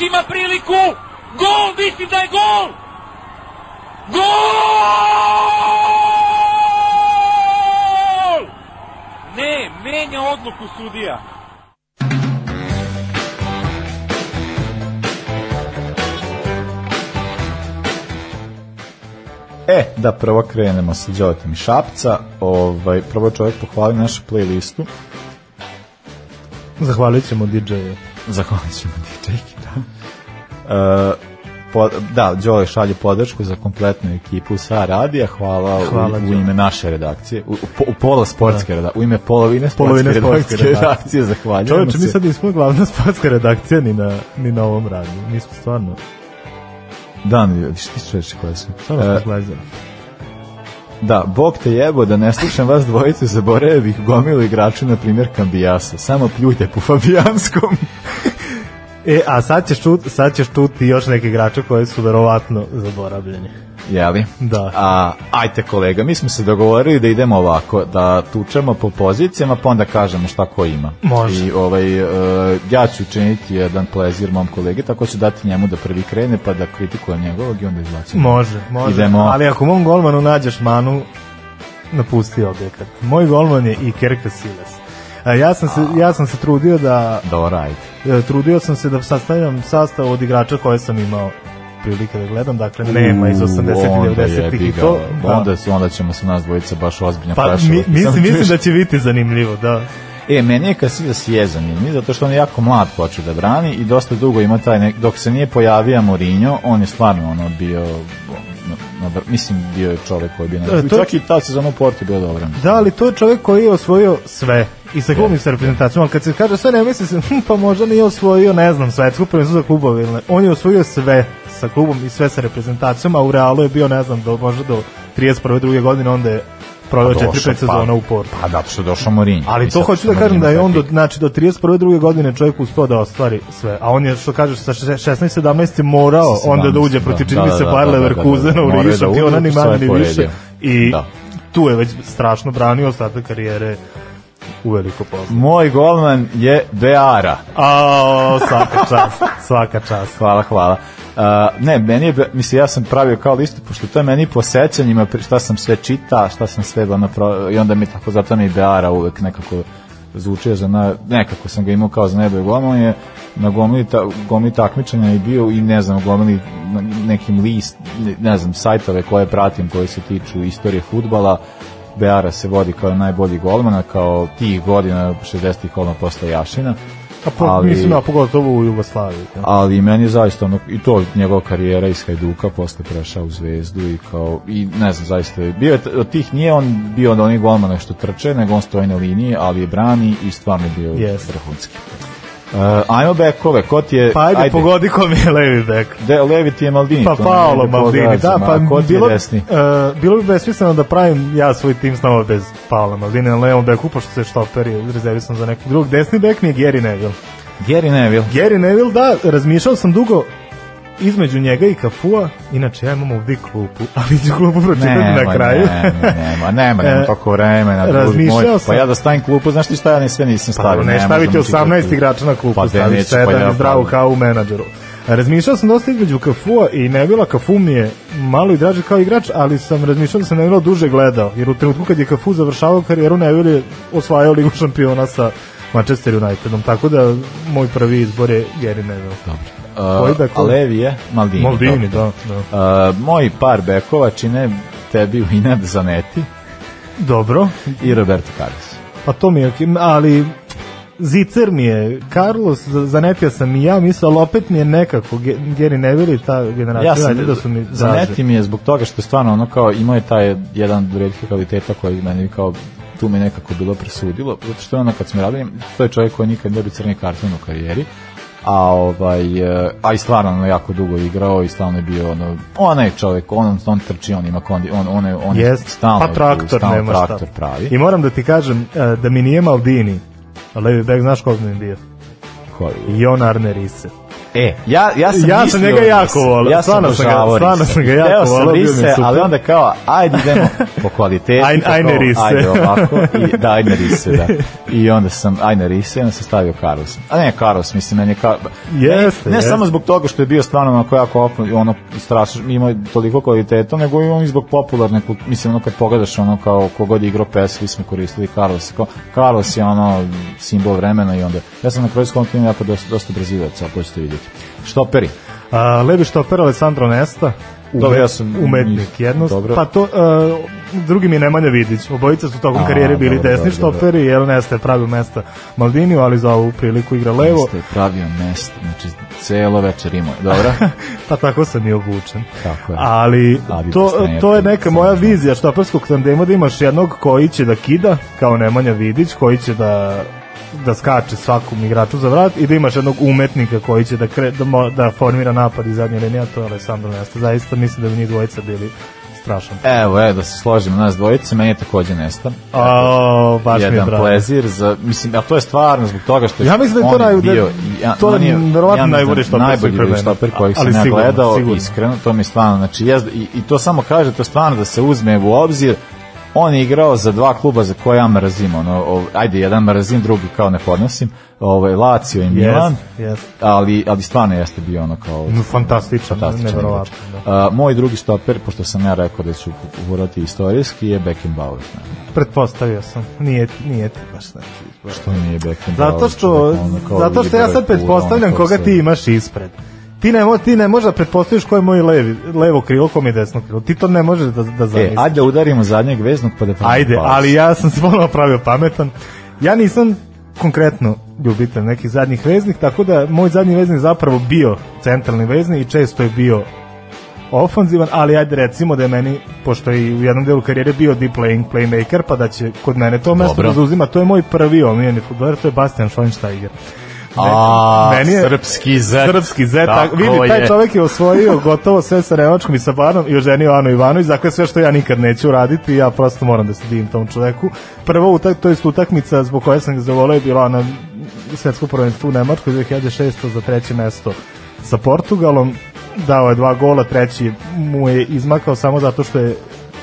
Nikolić ima priliku. Gol, mislim da je gol. Gol! Ne, menja odluku sudija. E, da prvo krenemo sa Đoletom i Šapca. Ovaj, prvo čovjek pohvali našu playlistu. Zahvalit ćemo DJ-u. Zahvalit ćemo dj u Eh, po, da, Đole šalje podršku za kompletnu ekipu sa radija, hvala, hvala u, u ime naše redakcije, u, u, u pola sportske da. redakcije, u ime polovine sportske, polovine sportske redakcije, redakcije zahvaljujem Čovječe, mi sad nismo glavna sportska redakcija ni na, ni na ovom radiju, mi smo stvarno... Da, ti što reći koja sam? Samo smo zglazili. Da, bog te jebo, da ne slušam vas dvojicu, zaboravio bih gomilu igrača, na primjer Kambijasa. Samo pljujte po Fabijanskom. E, a sad ćeš, čut, sad ćeš čuti još neke igrače koji su verovatno zaboravljeni. Jeli? Da. A, ajte kolega, mi smo se dogovorili da idemo ovako, da tučemo po pozicijama, pa onda kažemo šta ko ima. Može. I ovaj, uh, ja ću učiniti jedan plezir mom kolegi, tako ću dati njemu da prvi krene, pa da kritikuje njegovog i onda izbacimo. Može, može. Idemo. Ali ako mom golmanu nađeš manu, napusti objekat. Moj golman je Iker Casillas. E, ja sam se ja sam se trudio da Dobro, ajde. E, trudio sam se da sastavim sastav od igrača koje sam imao prilike da gledam, dakle nema iz 80 i 90-ih i to. Da. Onda, su, onda ćemo se nas dvojica baš ozbiljno pa, prašati. Mi, mislim, mislim da će biti zanimljivo, da. E, meni je Casillas jezan, mi, zato što on je jako mlad počeo da brani i dosta dugo ima taj nek... Dok se nije pojavio Mourinho, on je stvarno ono bio na, na, mislim bio je čovjek koji je bio na e, to, čak i ta sezona u Portu bio dobro. Da, ali to je čovjek koji je osvojio sve i sa sa reprezentacijom, ali kad se kaže sve ne misli se, hm, pa možda nije osvojio, ne znam, svetsku prvenstvo za klubove, ili on je osvojio sve sa klubom i sve sa reprezentacijom, a u realu je bio, ne znam, do, možda do 31. druge godine, onda je proveo 4-5 pa pa- sezona u Portu. Pa da, što došao Morinje. Ali to hoću da kažem da je on do, znači, do 31. druge godine čovjek uspio da ostvari sve. A on je, što kažeš, sa 16-17 morao onda da uđe protiv da, čini da, se par da, Leverkusena u Rišu, ti ona ni manje ni više. I tu je već strašno branio ostatak karijere veliko poznat. Moj golman je Beara. A, svaka čast, svaka čast. Hvala, hvala. Uh, ne, meni je, mislim, ja sam pravio kao listu, pošto to je meni po sećanjima, šta sam sve čita, šta sam sve, ono, i onda mi tako, zato mi Beara uvek nekako zvučio za na, nekako sam ga imao kao za nebo i golman je na gomili, ta, gomili takmičenja i bio i ne znam, gomili nekim list, ne znam, sajtove koje pratim koji se tiču istorije futbala Beara se vodi kao najbolji golmana, kao tih godina, 60-ih golman posle Jašina. A po, ali, mislim, a pogotovo u Jugoslaviji. Ja. Da. Ali meni je zaista ono, i to njegova karijera iz Hajduka, posle prešao u Zvezdu i kao, i ne znam, zaista bio je od tih, nije on bio od onih golmana što trče, nego on stoji na liniji, ali je brani i stvarno bio yes. vrhunski. Uh, ajmo bekove, ko ti je... Pa ajde, ajde. pogodi kom je levi bek. De, levi ti je Maldini. Pa Paolo da Maldini, da, pa ko ti bilo, je desni? Uh, bilo bi besmisleno da pravim ja svoj tim s bez Paolo Maldini na levom beku, pošto se štoper je rezervisan za neki drug. Desni bek mi je Gary Neville. Gary Neville. Gary Neville, da, razmišljao sam dugo između njega i Kafua, inače ja imam ovdje klupu, ali ću klupu pročitati nema, na kraju. Nema, nema, nema, nema toliko vremena. Razmišljao pa sam. Pa ja da stavim klupu, znaš ti šta ja ne sve nisam pa stavio. Pa ne, staviti 18 igrača na klupu, pa staviš 7 pa ja, zdravu pa- kao u menadžeru. Razmišljao sam dosta između Kafua i Nebila. Kafu mi je malo i draže kao igrač, ali sam razmišljao da sam Nebila duže gledao, jer u trenutku kad je Kafu završavao karijeru, Nebil je osvajao ligu šampiona sa Manchester Unitedom, tako da moj prvi izbor je Gary Neville. Dobro. Koji beko? Dakle- uh, je Maldini. Maldini, da. da. Uh, moj par bekova čine tebi Vinad Zaneti. Dobro. I Roberto Carlos. Pa to mi je, ali Zicer mi je, Carlos, zanetio sam i ja, mislim, ali opet mi je nekako Gary Neville i ta generacija. Ja sam, da su mi zaneti mi je zbog toga što stvarno ono kao imao je taj jedan redki kvaliteta koji meni kao tu me nekako bilo presudilo, zato što ono kad smo radili, to je čovjek koji nikad ne bi crni karton u karijeri, a ovaj eh, a i stvarno ono, jako dugo igrao i stalno je bio ono onaj čovjek on on trči on ima kondi on on je on je stalno pa traktor stalno nema traktor šta. pravi i moram da ti kažem eh, da mi nije Maldini levi bek da, da, znaš kog mi je bio Koji? Jon Arne Risse. E, ja, ja sam, ja sam njega jako volio. Ja sam obožavao Stvarno sam ga jako volao. sam Rise, ali onda kao, ajde idemo po kvalitetu. Aj, ajne Rise. Ajde ovako. I, da, ajne Rise, da. I onda sam, ajne Rise, onda sam stavio Carlos. A ne, Carlos, mislim, meni je Carlos. Jeste, ne, ne samo zbog toga što je bio stvarno onako jako ono, strašno, imao toliko kvaliteta, nego i on i zbog popularne, mislim, ono kad pogledaš ono kao kogod je igrao PS, svi smo koristili Carlos. Kao, Carlos je ono simbol vremena i onda, ja sam na kraju skontinuo jako dosta, dosta brazilaca, ako ćete vidjeti. Štoperi. A, levi štoper Alessandro Nesta, Dobro, ja sam umetnik jednost. Dobro. Pa to uh, drugi mi je Nemanja Vidić. Obojica su tokom karijere bili dobro, desni dobro, štoperi, jer Nesta je pravio mesta Maldiniju, ali za ovu priliku igra levo. Nesta je pravio mesta, znači celo večer imao. Dobro. pa tako sam i obučen. Tako je. Ali to, to je neka moja vizija štoperskog tandema da, da imaš jednog koji će da kida kao Nemanja Vidić, koji će da da skače svakom igraču za vrat i da imaš jednog umetnika koji će da, kre, da, mo, da formira napad iz zadnje linije, to je Alessandro Nesta. Zaista mislim da bi njih dvojica bili strašan. Evo, evo, da se složim, nas dvojice, meni je takođe Nesta. O, baš Jedan mi je drago. plezir, za, mislim, a to je stvarno zbog toga što ja mislim da je to naj, da bio, ja, to je verovatno ja da najbolji štoper najbolji bio štoper kojeg sam ja gledao, sigurno. iskreno, to mi je stvarno, znači, ja, i, i to samo kaže, to stvarno da se uzme u obzir, on je igrao za dva kluba za koje ja mrzim, ono, o, ajde, jedan mrzim, drugi kao ne podnosim, ovaj, Lazio i Milan, yes, yes. Ali, ali stvarno jeste bio ono kao... No, fantastičan, fantastičan Da. Uh, moj drugi stoper, pošto sam ja rekao da ću urati istorijski, je Beckenbauer. Ne. Pretpostavio sam, nije, nije ti baš neki. Znači što nije Beckenbauer? Zato što, zato što ja sad pretpostavljam koga se... ti imaš ispred. Ti ne, mo, ti ne možeš da pretpostaviš ko je moj levi, levo krilo, ko mi je desno krilo. Ti to ne možeš da, da e, zamisliš. E, ajde da udarimo zadnjeg veznog pa da Ajde, palas. ali ja sam se ponovno pravio pametan. Ja nisam konkretno ljubitelj nekih zadnjih veznih, tako da moj zadnji vezni zapravo bio centralni vezni i često je bio ofanzivan, ali ajde recimo da je meni, pošto je u jednom delu karijere bio deep playing playmaker, pa da će kod mene to mesto Dobro. da zauzima, to je moj prvi omiljeni futboler, to je Bastian Schweinsteiger. A, meni je, srpski Z. Srpski Z, tako, vidi, taj je. čovjek je osvojio gotovo sve sa Nemačkom i sa Banom i oženio Anu Ivanović, dakle sve što ja nikad neću raditi, ja prosto moram da se divim tom čoveku. Prvo, utak, to je utakmica zbog koje sam ga zavolio je bila na svetsku prvenstvu u Nemačkoj 2006. za treće mesto sa Portugalom, dao je dva gola, treći mu je izmakao samo zato što je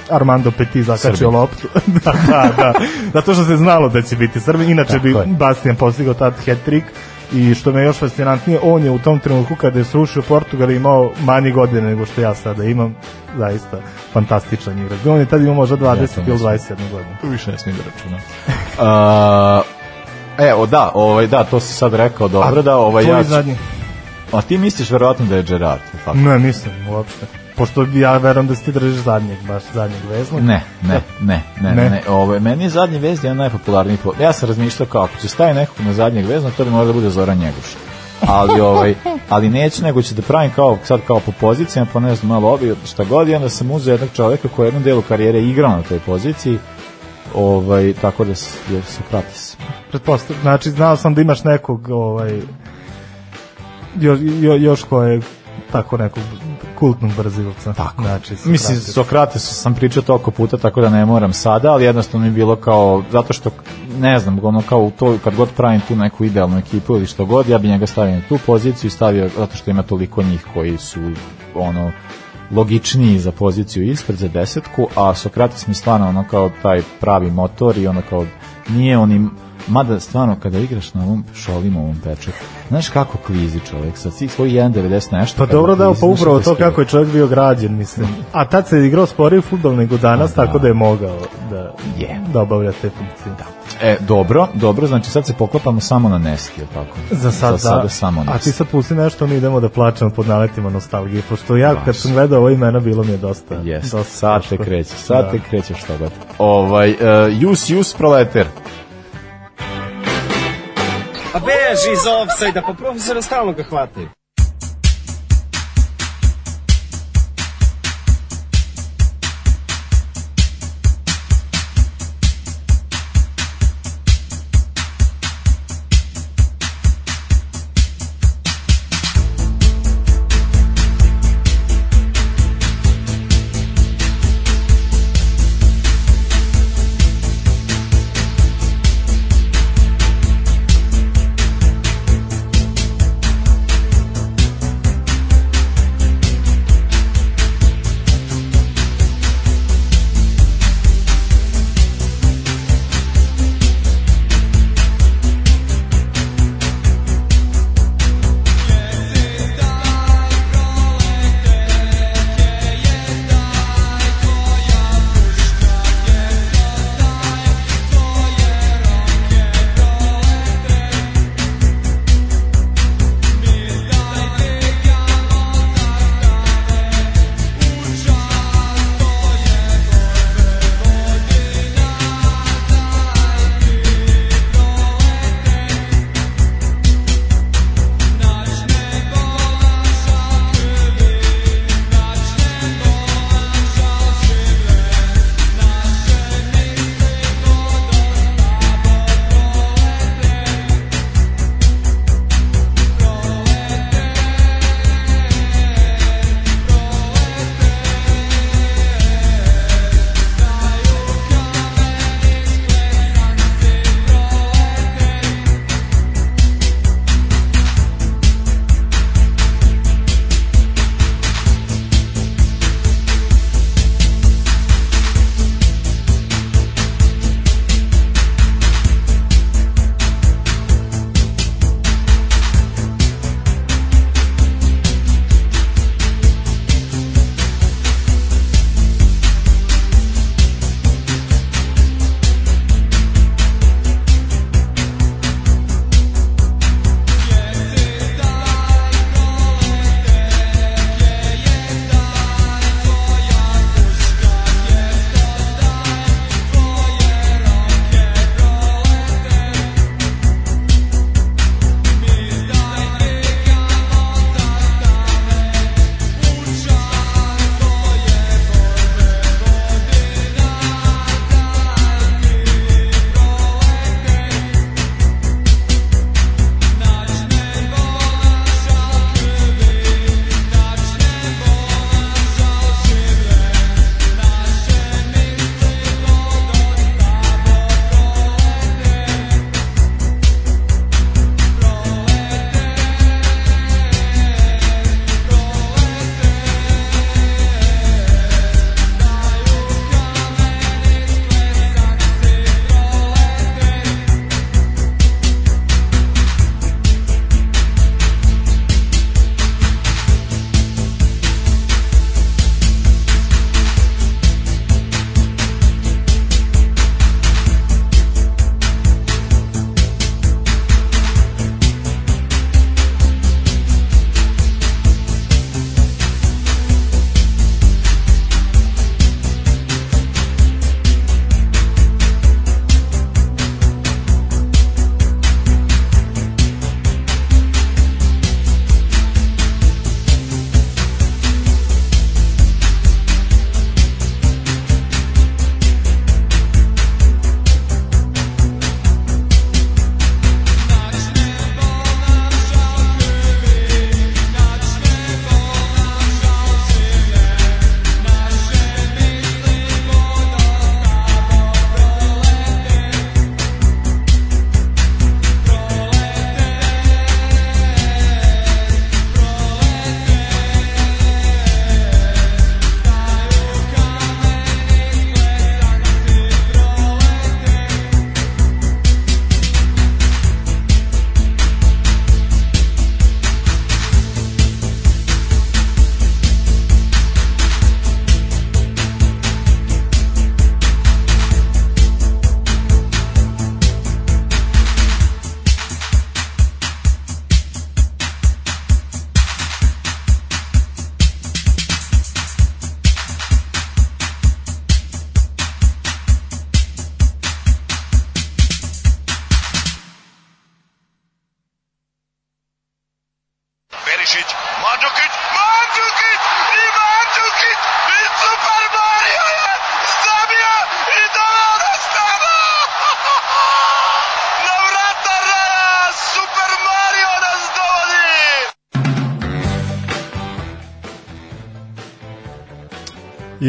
Armando Peti zakačio loptu. da, da, da. Zato što se znalo da će biti Srbin, inače Tako bi je. Bastian postigao tad hat-trick i što me još fascinantnije, on je u tom trenutku kada je srušio Portugal imao manje godine nego što ja sada imam, zaista fantastičan igrač. On je tada imao možda 20 ja ili 21 godinu. To više ne smijem da računam. uh, evo, da, ovaj, da, to si sad rekao, dobro, da, ovaj, ja... Zadnji. A ti misliš verovatno da je Gerard, je Ne, mislim, uopšte pošto ja verujem da se ti držiš zadnjeg, baš zadnjeg vezla. Ne, ne, ne, ne, ne. ne. Ovo, meni je zadnji vezli jedan najpopularniji. Po... Ja sam razmišljao kao, ako će staviti nekog na zadnjeg vezla, to bi morao da bude Zoran Njegoš. ali ovaj ali neću nego ću da pravim kao sad kao po pozicijama pa ne znam malo obi šta god i onda sam uzeo jednog čoveka koji je jednom delu karijere igrao na toj poziciji ovaj tako da se da se prati se pretpostavljam znači znao sam da imaš nekog ovaj jo, jo, još ko je tako nekog kultnog Brazilca. Tako. Znači, Sokrates. Mislim, Sokrates sam pričao toliko puta, tako da ne moram sada, ali jednostavno mi je bilo kao, zato što, ne znam, ono kao u to, kad god pravim tu neku idealnu ekipu ili što god, ja bi njega stavio na tu poziciju i stavio, zato što ima toliko njih koji su, ono, logičniji za poziciju ispred za desetku, a Sokrates mi stvarno ono kao taj pravi motor i ono kao nije onim Mada, stvarno, kada igraš na ovom šolim ovom pečetu, znaš kako klizi čovek sa svih svojih 1,90 nešto. Pa dobro da, pa upravo da to kako je čovek bio građen, mislim. A tad se igrao sporiji futbol nego danas, A, pa da. tako da. je mogao da, yeah. da obavlja te funkcije. Da. E, dobro, dobro, znači sad se poklopamo samo na Neski, je tako? Za sad, Za sada da. samo Neski. A ti sad pusti nešto, mi idemo da plačemo pod naletima nostalgije, pošto ja Baš. kad sam gledao ovo imena bilo mi je dosta. Yes. sad te kreće, sad da. te kreće što god. Ovaj, uh, Jus, Jus, proleter. A pa beži iz offside-a, pa profesora stalno ga hvataju.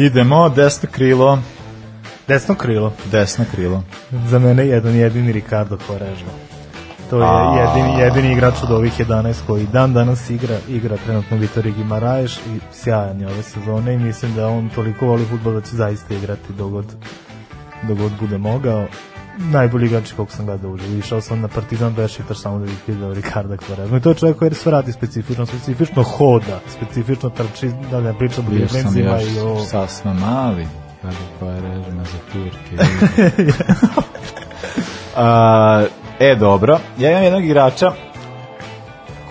Idemo, desno krilo. Desno krilo? Desno krilo. Za mene jedan jedini Ricardo Quaresma. To je jedini, jedini igrač od ovih 11 koji dan danas igra, igra trenutno Vitor Igimaraeš i sjajan je ove sezone i mislim da on toliko voli futbol da će zaista igrati dogod, dogod bude mogao najbolji igrač kog sam gledao uživo. Išao sam na Partizan Bešiktar samo da bih vidio Ricarda Kvarezma. I to je čovjek koji sve radi specifično, specifično hoda, specifično trči, da ne pričam o dimenzima i o... Sad sam mali, kada Kvarezma za Turke. A, e, dobro. Ja imam jednog igrača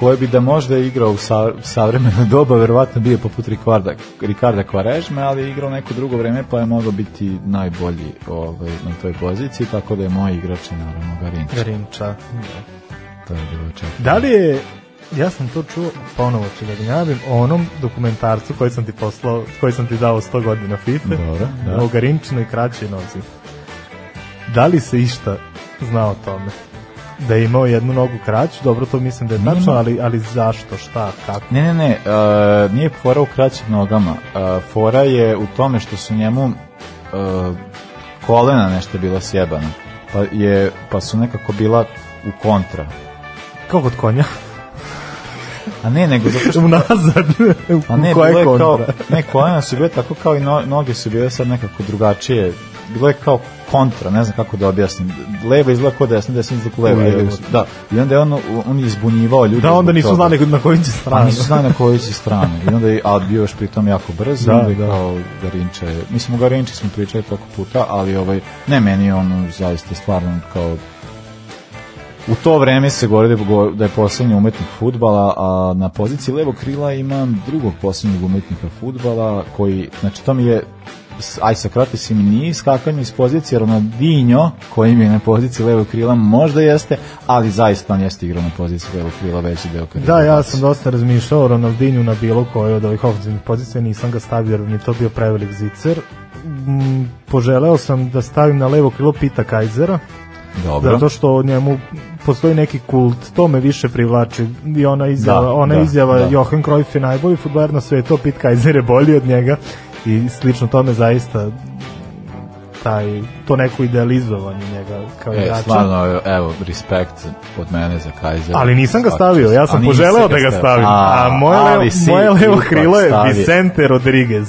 koje bi da možda igrao u sa, savremeno doba, verovatno bio poput Ricarda, Ricarda Kvarežme, ali je igrao neko drugo vreme, pa je mogao biti najbolji ovaj, na toj poziciji, tako da je moj igrač je naravno Garinča. Garinča, da. To je bilo četvrlo. Da li je ja sam to čuo ponovo ću da gnjavim o onom dokumentarcu koji sam ti poslao, koji sam ti dao 100 godina FIFA, Dobro, da. o Garinčinoj kraće nozi. Da li se išta zna o tome? da je imao jednu nogu kraću, dobro to mislim da je tačno, ali, ali zašto, šta, kako? Ne, ne, ne, uh, nije fora u kraćim nogama, uh, fora je u tome što su njemu uh, kolena nešto bila sjebana, pa, je, pa su nekako bila u kontra. Kao kod konja. A ne, nego zato što... Unazad, a ne, koje je kontra? Kao, ne, kolena su bile tako kao i no, noge su bile sad nekako drugačije, bilo je kao kontra, ne znam kako da objasnim. Leva izgleda kao desna, desna izgleda kao leva. leva. Da. I onda je on, on je izbunjivao ljude. Da, onda nisu znali na koju će stranu. Nisu znali na koju će stranu. I onda je, a bio još pritom jako brz. Da, onda da. Kao Garinče. Mislim, o Garinče smo pričali toliko puta, ali ovaj, ne, meni je on zaista stvarno kao u to vreme se govori da je da posljednji umetnik futbala, a na poziciji levog krila imam drugog posljednjeg umetnika futbala koji, znači to mi je aj sa krote si mi iz pozicije Ronaldinho koji je na poziciji levog krila možda jeste, ali zaista on jeste igrao na poziciji levog krila veći deo karijera. Da, ja sam dosta razmišljao o Ronaldinho na bilo kojoj od ovih ofenzivnih pozicija, nisam ga stavio jer mi je to bio prevelik zicer. Mm, poželeo sam da stavim na levo krilo Pita Kajzera, Dobro. zato što od njemu postoji neki kult, to me više privlači i ona izjava, da, ona da, izjava da. Johan Cruyff je najbolji futboler na svetu, Pit Kaiser je bolji od njega i slično tome zaista taj, to neko idealizovanje njega kao e, igrača. E, stvarno, evo, respekt od mene za Kajzera. Ali nisam ga stavio, ja sam poželeo da ga stavim. A, a moje, levo, moje levo krilo je Vicente Rodriguez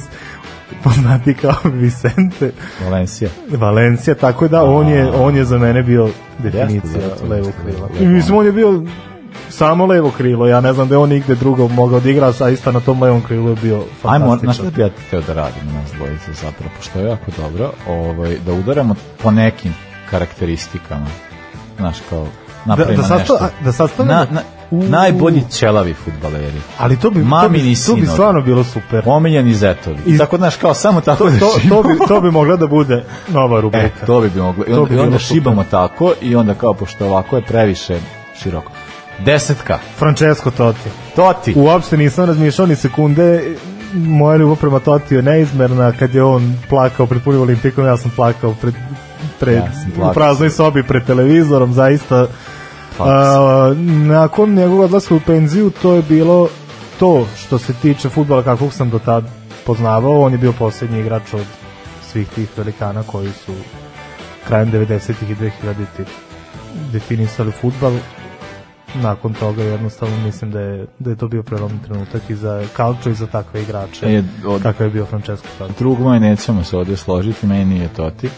poznati kao Vicente Valencija. Valencija, tako da on je on je za mene bio definicija da, levo krila. Mislim on je bio samo levo krilo, ja ne znam da je on nigde drugo mogao da igra, a isto na tom levom krilu je bio fantastičan. Ajmo, znaš što bi ja htio da radimo nas dvojice zapravo, pošto je jako dobro, ovaj, da udaramo po nekim karakteristikama, znaš, kao napravimo da, da nešto. Sastav, da sastavimo... Na, na, Uu. najbolji čelavi futbaleri. Ali to bi Mamini to bi, to bi stvarno bilo super. Omiljeni zetovi. I, tako znaš kao samo tako to, da to, to, bi to bi mogla da bude nova rubrika. E, to bi moglo. I onda, bi i onda šibamo tako i onda kao pošto ovako je previše široko. Desetka. Francesco Totti. Totti. Uopšte nisam razmišljao ni sekunde, moja ljubav prema Totiju je neizmerna, kad je on plakao pred punim olimpikom, ja sam plakao pred, pred ja u praznoj sobi pred televizorom, zaista a, nakon njegovog odlaska u penziju to je bilo to što se tiče futbala kakvog sam do tad poznavao, on je bio poslednji igrač od svih tih velikana koji su krajem 90-ih i 2000-ih definisali futbal nakon toga jednostavno mislim da je, da je to bio prelomni trenutak i za Kalčo i za takve igrače e, od... kakav je bio Francesco Totti. Drugma je nećemo se ovde složiti, meni je Totti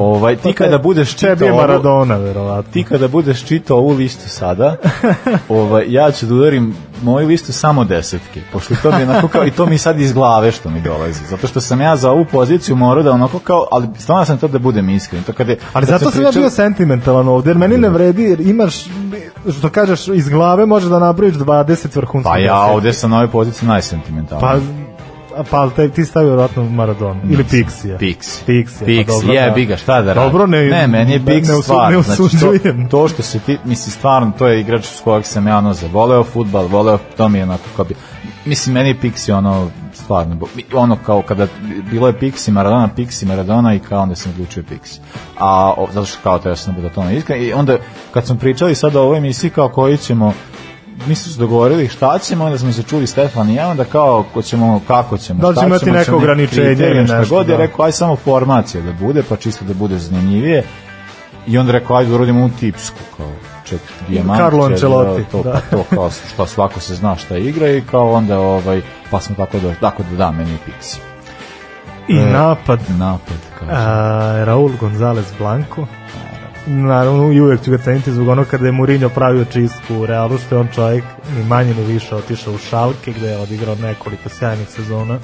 ovaj, ti pa kada budeš čitao je Maradona, verovatno. Ti kada budeš čitao ovu listu sada, ovaj, ja ću da udarim moju listu samo desetke. Pošto to mi onako kao, i to mi sad iz glave što mi dolazi. Zato što sam ja za ovu poziciju morao da onako kao, ali stvarno sam to da budem iskren. To kada, ali zato sam, pričao... ja bio sentimentalan ovde, jer meni ne da. vredi, jer imaš, što kažeš, iz glave može da napraviš 20 vrhunskih. Pa ja ovde sa nove pozicije najsentimentalnije. Pa pa taj ti stavio verovatno Maradona ili Pixija. Pixi. Pa Pixi. Pixi, pa je biga, da. šta da radi? Dobro, ne. Ne, meni je Pixi ne, ne stvar. Znači, to, to što se ti, mislim, stvarno, to je igrač s kojeg sam ja ono zavoleo fudbal, voleo, to mi je onako kao bi... Mislim, meni je Pixi ono, stvarno, ono kao kada bilo je Pixi, Maradona, Pixi, Maradona i kao onda sam odlučio Pixi. A, o, zato što kao to ja sam da to ne iskren. I onda, kad sam pričao i sad o ovoj emisiji kao koji ćemo mi su dogovorili šta ćemo, onda smo se čuli Stefan i ja, onda kao ko ćemo, kako ćemo, da li šta ćemo, imati neko ograničenje ili nešto. Šta god da. je rekao, aj samo formacija da bude, pa čisto da bude zanimljivije. I onda rekao, ajde uradimo u tipsku, kao čet, dijamant, Carlo Ancelotti, da, to, da. to kao šta svako se zna šta igra i kao onda, ovaj, pa smo tako da, tako da da meni Pixi. I e, napad. Napad, kaže. Raul Gonzalez Blanco naravno i uvek ću ga ceniti zbog ono kada je Mourinho pravio čistku u Realu, što je on čovjek i manje ni više otišao u Šalke gde je odigrao nekoliko sjajnih sezona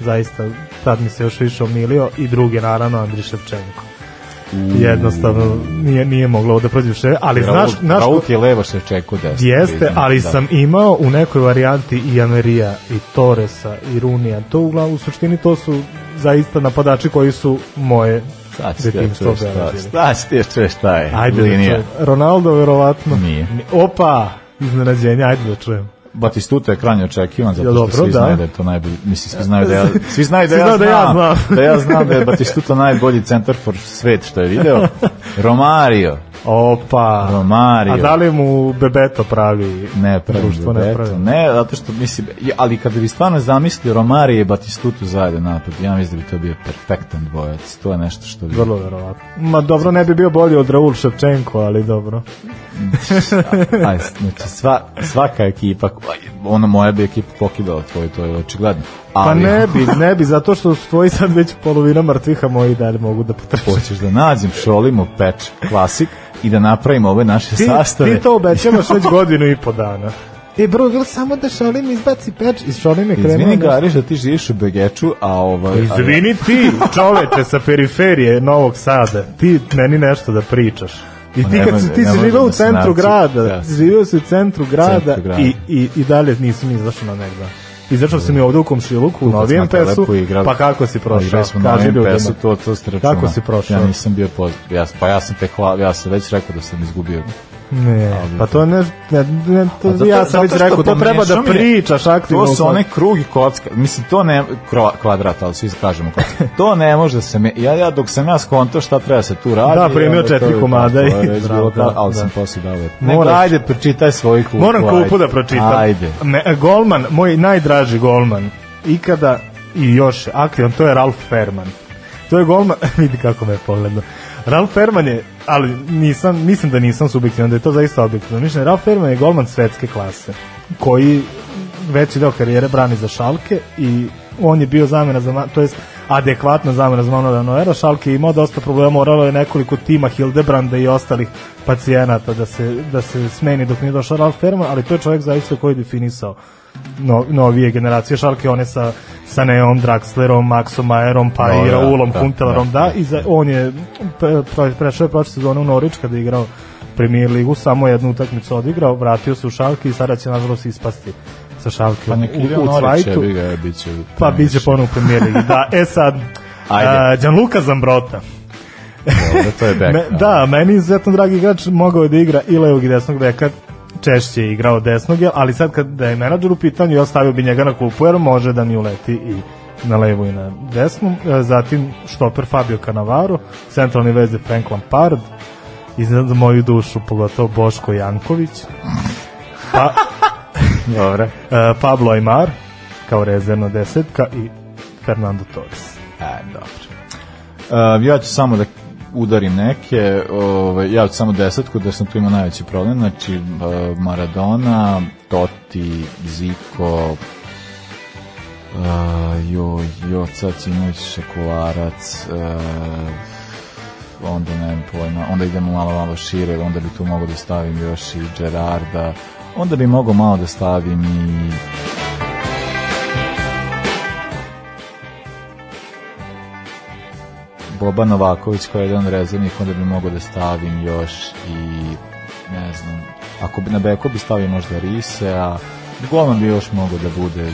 zaista tad mi se još više omilio i drugi naravno Andri Ševčenko jednostavno nije nije moglo da prođe više, ali Raul, znaš naš Raut je levo se čekao desno. Jeste, priznam, ali da. sam imao u nekoj varijanti i Amerija i Torresa i Runija. To uglavnom u suštini to su zaista napadači koji su moje Šta će ti što šta, šta će je? Ajde linija. da čujem. Ronaldo verovatno. Nije. Opa, iznenađenje, ajde da čujem. Batistuta je krajnje očekivan zato što ja, svi da. znaju da je to najbolji mislim svi znaju da ja svi znaju da, ja, da ja znam da ja znam da je Batistuta najbolji centar for svet što je video Romario Opa. Romario. A da li mu Bebeto pravi ne, pravi Bebeto. Ne, pravi. ne, zato što mislim, ali kada bi stvarno zamislio Romario i Batistutu zajedno napad, ja mislim da bi to bio perfektan dvojac. To je nešto što bi... Vrlo verovatno. Ma dobro, ne bi bio bolji od Raul Ševčenko, ali dobro. Aj, znači, sva, svaka ekipa, ono moja bi ekipa pokidala tvoju, to je očigledno. Pa ali... Pa ne bi, ne bi, zato što su tvoji sad već polovina mrtvih, a moji dalje mogu da potrčim. Hoćeš da nađem šolimo peč, klasik, i da napravimo ove naše ti, sastave. Ti to obećavaš već godinu i po dana. E bro, gledaj samo da Šolim izbaci peč iz Šolime krenuo. Izvini Gariš da ti živiš u Begeču, a ovaj... Izvini ti, čoveče sa periferije Novog Sada, ti meni nešto da pričaš. I ti kad si, ti si živao u da centru grada, da. živio si u centru grada i, i, i dalje nisi ni izašao na negdje. Izašao sam je ovde u komšiluku u novijem pesu, pa kako si prošao? Kaži ljudima. Pesu, to, to ste računa. Kako si prošao? Ja nisam bio, poz... ja, pa ja sam te hvala, ja sam već rekao da sam izgubio Ne, pa to ne, ne, ne to pa zato, ja sam već rekao, to da treba da pričaš aktivno. To su one krug i kocka, mislim, to ne, kvadrat, ali svi kažemo kocka. To ne može da se, me, ja, ja dok sam ja skonto šta treba se tu radi. Da, primio četiri komada i... Da, ali sam poslije dao. Nego, ajde, pročitaj svoj kupu. Moram kupu da pročitam. Ajde. Golman, moj najdraži golman, ikada i još aktivan, to je Ralf Ferman. To je golman, vidi kako me je pogledao. Ralf Erman je, ali nisam, mislim da nisam subjektivan, da je to zaista objektivno. Mišljenje, Ralf Erman je golman svetske klase, koji veći deo karijere brani za šalke i on je bio zamena za, to jest adekvatna zamena za Manuela Noera. Šalke je imao dosta problema, moralo je nekoliko tima Hildebranda i ostalih pacijenata da se, da se smeni dok nije došao Ralf Erman, ali to je čovjek zaista koji je definisao no, novije generacije šarke, one sa, sa Neom Draxlerom, Maxom Majerom, pa no, i da, da, da, Raulom da, Huntelarom, da, da, i za, on je pre, prešao prošle sezone u Norwich kada je igrao Premier ligu, samo jednu utakmicu odigrao, vratio se u šalke i sada će nažalost ispasti sa šalke pa u, u, u Cvajtu. Ga, biće, pa biće ponovno u Premier ligi, da, e sad, Ajde. Gianluca Zambrota. Dobre, to je bek. Me, da, meni je izuzetno dragi igrač, mogao je da igra i levog i desnog beka češće je igrao desnog, ali sad kad da je menadžer u pitanju, ja stavio bi njega na klupu, jer može da mi uleti i na levu i na desnu. E, zatim štoper Fabio Canavaro, centralni veze Frank Lampard, i za moju dušu pogotovo Boško Janković. Pa, Dobre. Pablo Aymar kao rezervna desetka i Fernando Torres. E, dobro. Uh, ja ću samo da udarim neke, ovaj ja samo desetku da sam tu imao najveći problem, znači eh, Maradona, Totti, Zico, uh, joj, jo, Cacinović, Šekularac, uh, onda nemam pojma, onda idemo malo, malo šire, onda bi tu mogao da stavim još i Gerarda, onda bi mogao malo da stavim i... Boba Novaković kao jedan rezervnih, onda bi mogo da stavim još i ne znam, ako bi na beku bi stavio možda Rise, a golman bi još mogo da bude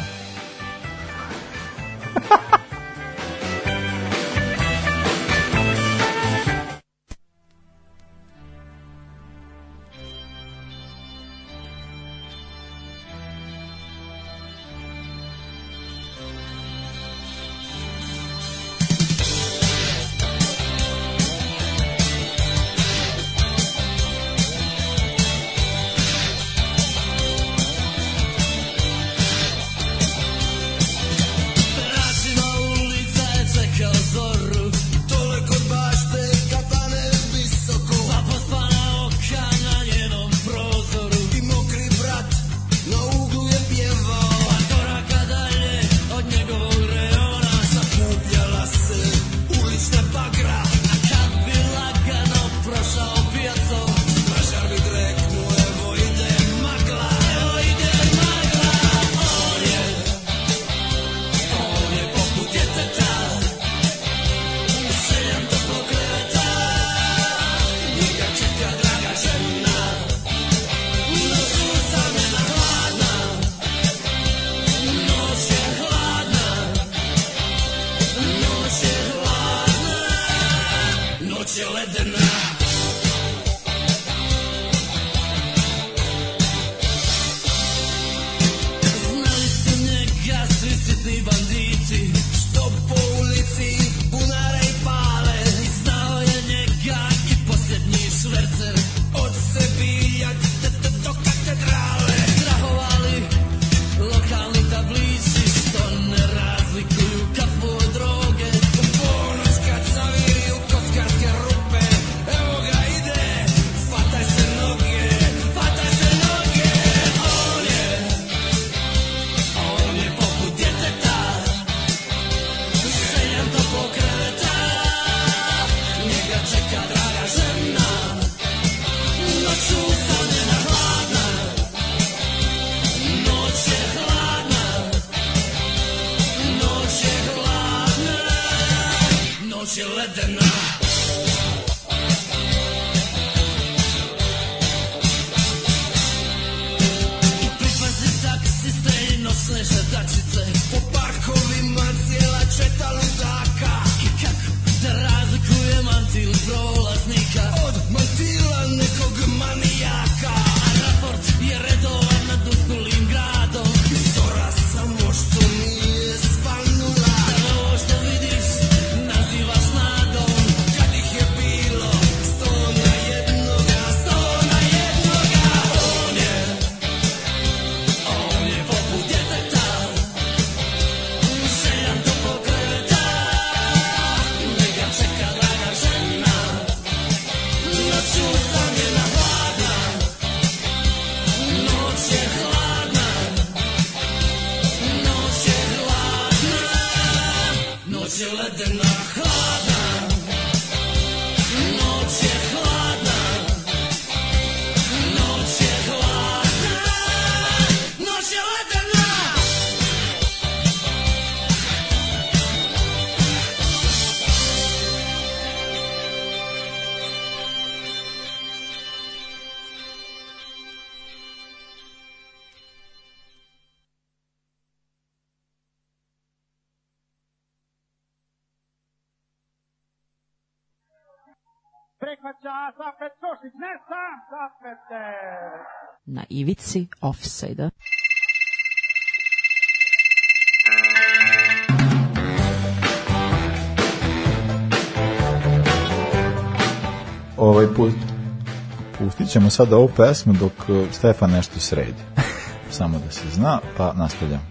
zapet Čošić, ne sam zapete! Na ivici offside-a. Ovaj put pustit ćemo sada ovu pesmu dok eh, Stefan nešto sredi. Samo da se zna, pa nastavljamo.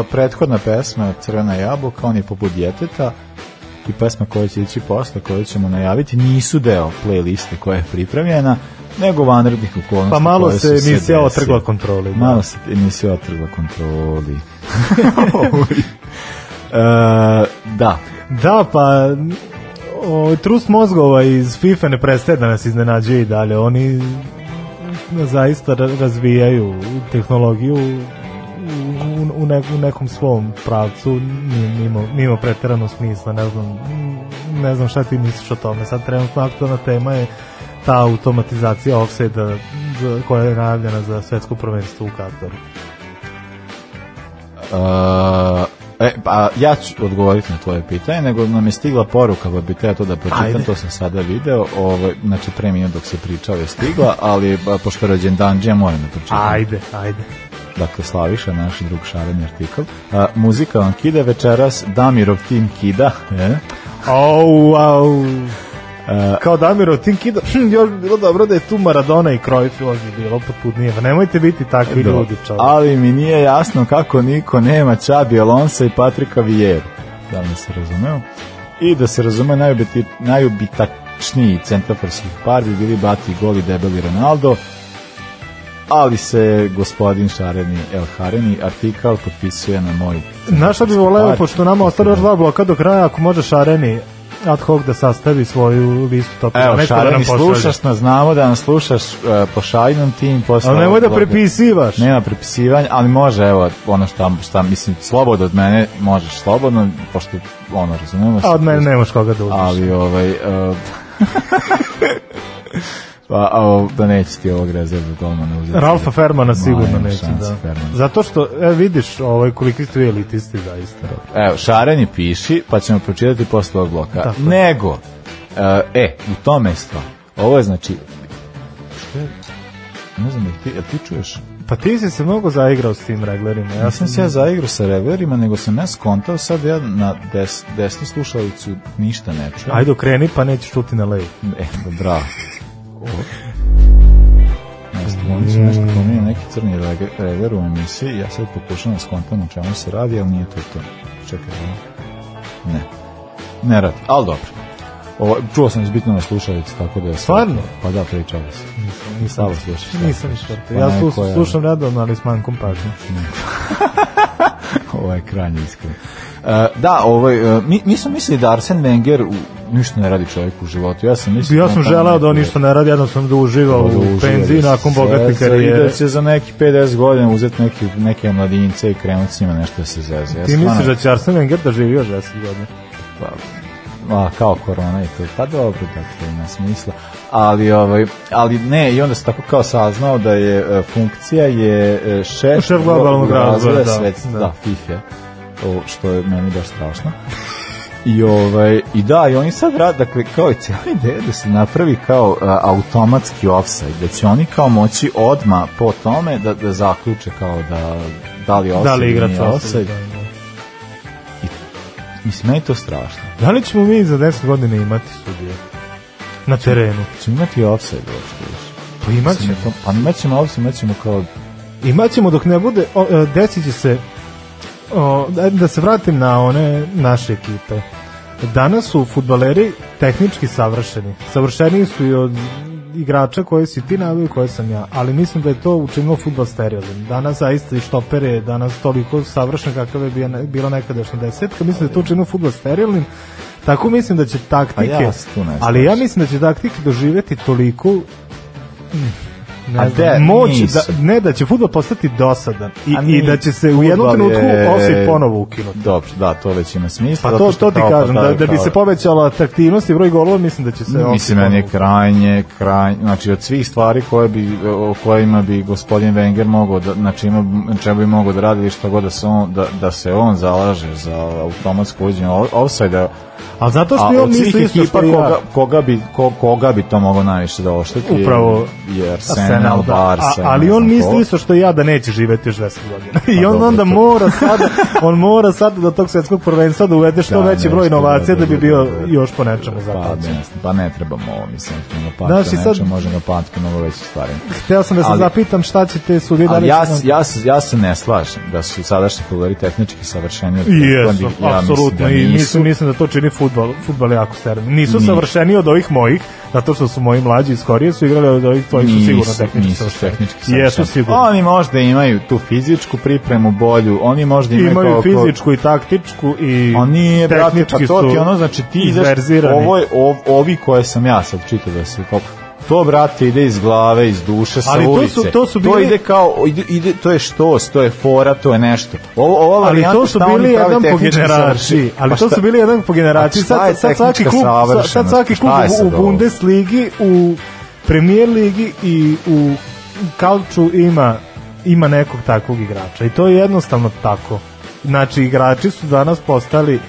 E, prethodna pesma Crvena jabuka, on je poput djeteta i pesma koja će ići posle, koju ćemo najaviti, nisu deo playliste koja je pripremljena, nego vanrednih okolnosti. Pa malo se emisija otrgla kontroli. Da. Malo se emisija otrgla kontroli. e, da. Da, pa o, trust mozgova iz FIFA ne prestaje da nas iznenađuje i dalje. Oni zaista razvijaju tehnologiju u, ne, u nekom svom pravcu mimo, mimo preterano smisla ne znam, ne znam šta ti misliš o tome sad trenutno aktualna tema je ta automatizacija offside koja je najavljena za svetsko prvenstvo u Kataru uh, e, pa ja ću odgovoriti na tvoje pitanje nego nam je stigla poruka pa bi te ja to da pročitam, Ajde. to sam sada video ovaj, znači pre minut dok se pričao je stigla ali pa, pošto je rođen dan ja moram da pročitam Ajde, ajde dakle Slaviša, naš drug šareni artikl. A, muzika vam kide večeras, Damirov tim kida. E? Au, au. Uh, kao Damiro, tim kida, hm, još bi bilo dobro da je tu Maradona i Cruyff još bi bilo potpudnije, pa nemojte biti takvi Do, ljudi čovjek. Ali mi nije jasno kako niko nema Čabi Alonsa i Patrika Vijeru, da li se razumeo? I da se razume, najubiti, najubitačniji centarfarskih par bi bili Bati Goli, Debeli Ronaldo, ali se gospodin Šareni El Hareni artikal potpisuje na moj... Na šta bi voleo, pošto nama ostalo još dva bloka do kraja, ako može Šareni ad hoc da sastavi svoju listu top Evo, da Šareni, da slušaš nas, znamo da nas slušaš, uh, e, pošalj nam tim. Posle ali nemoj da prepisivaš. Nema prepisivanja, ali može, evo, ono šta, šta mislim, slobodno od mene, možeš slobodno, pošto, ono, razumemo se. A od mene nemaš koga da uzmiš. Ali, ovaj... Uh, A, a, da neće ti ovog rezerva golmana uzeti. Ralfa Fermana sigurno neće, da. Ferman. Zato što, e, vidiš ovaj, koliki ste vi elitisti zaista. Evo, šarenje piši, pa ćemo pročitati posle ovog bloka. Tako. Nego, e, e, u tome je stvar. Ovo je znači... Što je? Ne znam, ti, jel ti čuješ? Pa ti si se mnogo zaigrao s tim reglerima. Ja sam se ja zaigrao sa reglerima, nego sam ja skontao sad ja na des, desnu slušalicu ništa ne čujem. Ajde, kreni, pa nećeš čuti na levu. E, bravo. Oni su nešto pominjali neki crni reger u emisiji ja sad pokušam da skontam o čemu se radi, ali nije to to. Čekaj, ne. Ne radi, ali dobro. Ovo, čuo sam izbitno da na da slušalicu, tako da je... Stvarno? Pa da, pričali se. Nisam, nisam, da nisam, nisam, nisam, nisam, nisam, nisam, nisam, nisam, nisam, nisam, nisam, Ovo je krajnje iskreno. Uh, e, da, ovaj, uh, mi, mi smo mislili da Arsen Wenger u, ništa ne radi čovjeku u životu. Ja sam mislio ja da sam želeo da on ništa ne radi, jednom sam da uživa u penziji nakon bogate karijere. Da će za neki 50 godina uzeti neke neke mladince i krenuti s njima nešto da se zeze. Ja Ti misliš da će Arsen Wenger da živi još 10 godina? Pa, a, kao korona i to. Pa dobro, dakle, ima smisla. Ali, ovaj, ali ne, i onda se tako kao saznao da je e, funkcija je e, šef, šef globalnog razvoja, da, svet, da. da FIFA, o, što je meni baš strašno. I ovaj i da, i oni sad rad, dakle kao i cijela ideja da se napravi kao a, e, automatski offside, da će oni kao moći odma po tome da da zaključe kao da da li offside, da li igra offside. Da, da Mislim, meni to strašno. Da li ćemo mi za 10 godina imati sudije? Na terenu. Čemo imati offside uopšte još. Pa imat ćemo. Pa imat ćemo offside, imat ćemo kao... Imat ćemo dok ne bude, o, e, desit će se, o, da, da se vratim na one naše ekipe. Danas su futbaleri tehnički savršeni. Savršeniji su i od igrača koje si ti navio i koje sam ja, ali mislim da je to učinilo futbol sterilnim. Danas zaista i štopere, danas toliko savršen kakav je bila nekadašnja desetka, mislim da je to učinilo futbol sterilnim, tako mislim da će pa taktike, pa ja ali ja mislim da će taktike doživeti toliko Ne A de, moć da, ne da će fudbal postati dosadan i, i da će se u jednom trenutku je... ofsajd ponovo ukinuti. Dobro, da, to već ima smisla. Pa to što ti kažem, da, da bi se povećala atraktivnost i broj golova, mislim da će se... Mislim, meni je krajnje, krajnje, znači od svih stvari koje bi, o kojima bi gospodin Wenger mogao da, znači ima, čemu bi mogao da radi što god da se on, da, da se on zalaže za automatsko uđenje offsajda, ali zato što je on misli isto što ja. koga, koga, bi, ko, koga bi to mogao najviše da ošteti? Upravo. Jer Arsenal, Arsenal da. Barca. ali on misli isto što ja da neće živeti još 10 godina. Pa I on onda mora sad, on mora sad da tog svetskog prvenstva da uvede što da, veći broj da inovacija da, bi bio još po nečemu zapadno. Pa, ne trebamo ovo, mislim. Da, sad... možemo patiti mnogo veće stvari. Hteo sam da se zapitam šta će te sudije da ja, ja, ja se ne slažem da su sadašnji futboleri tehnički savršeni. Jesu, da apsolutno. I mislim da to čini igrali futbol, futbol jako staro. Nisu savršeni od ovih mojih, zato što su moji mlađi iz Korije su igrali od ovih tvojih su sigurno tehnički nisu tehnički Jesu sigurno. Oni možda imaju tu fizičku pripremu bolju, oni možda imaju, imaju koliko... fizičku i taktičku i oni je brate, pa to ti ono znači ti izverzirani. Ovo je ov, ovi koje sam ja sad čitao da se koliko to brate ide iz glave, iz duše, sa ali to ulice. Su, to, su bili... to ide kao ide, ide to je što, to je fora, to je nešto. Ovo ova ali to su bili jedan po generaciji, ali pa to su bili jedan po pa generaciji. Pa sad, sad svaki klub, sad svaki klub u, Bundesligi, u Premier ligi i u Kalču ima ima nekog takvog igrača i to je jednostavno tako. Znači igrači su danas postali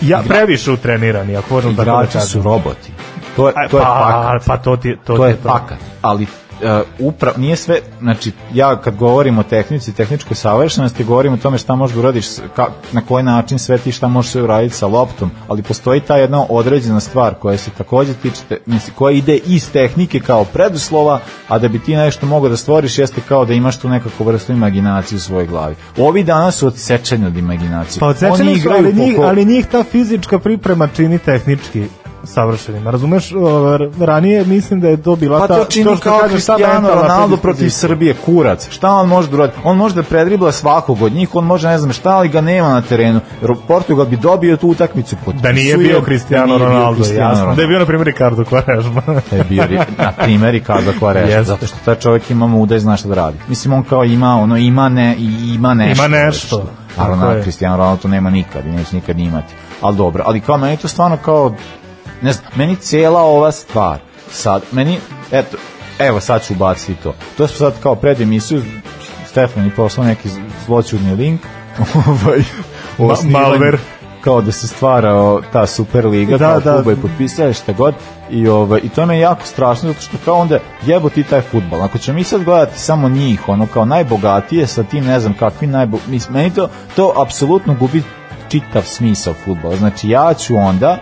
ja previše utrenirani, ako možemo da kažem. Igrači su roboti. To je, e, to je pa, fakat. Pa to, ti, to, to je to. fakat, ali uh, upra, nije sve, znači ja kad govorim o tehnici, tehničkoj savršenosti, govorim o tome šta možeš da uradiš, ka, na koji način sve ti šta možeš uraditi sa loptom, ali postoji ta jedna određena stvar koja se takođe tiče, te, misli, koja ide iz tehnike kao preduslova, a da bi ti nešto mogo da stvoriš jeste kao da imaš tu nekakvu vrstu imaginacije u svojoj glavi. Ovi danas su odsečeni od imaginacije. Pa odsečeni su, ali, njih, ali njih ta fizička priprema čini tehnički savršenima. Razumeš, ranije mislim da je to bila pa ta... Pa to čini to kao Cristiano Ronaldo protiv Srbije, kurac. Šta on može da uradi? On može da predribla svakog od njih, on može ne znam šta, ali ga nema na terenu. Jer Portugal bi dobio tu utakmicu. Da Potpisujem. Da nije bio Cristiano da Ronaldo, Cristiano jasno. Ronaldo. Da je bio, na primjer, Ricardo Quaresma. da je bio, na primjer, Ricardo Quaresma. Yes. Zato što taj čovjek ima muda i zna šta da radi. Mislim, on kao ima, ono, ima, ne, ima nešto. Ima nešto. A Ronaldo, Cristiano Ronaldo to nema nikad i neće nikad imati. Ali dobro, ali kao meni to stvarno kao Ne znam, meni cela ova stvar, sad, meni, eto, evo sad ću baciti to. To smo sad kao pred emisiju, Stefan je poslao neki zločudni link, ovaj, malver, kao da se stvara o, ta Superliga, da, kao da. i potpisali šta god, i, ovaj, i to me je jako strašno, zato što kao onda jebo ti taj futbal. Ako ćemo mi sad gledati samo njih, ono kao najbogatije sa tim, ne znam kakvi najbogatije, meni to, to apsolutno gubi čitav smisao futbola. Znači ja ću onda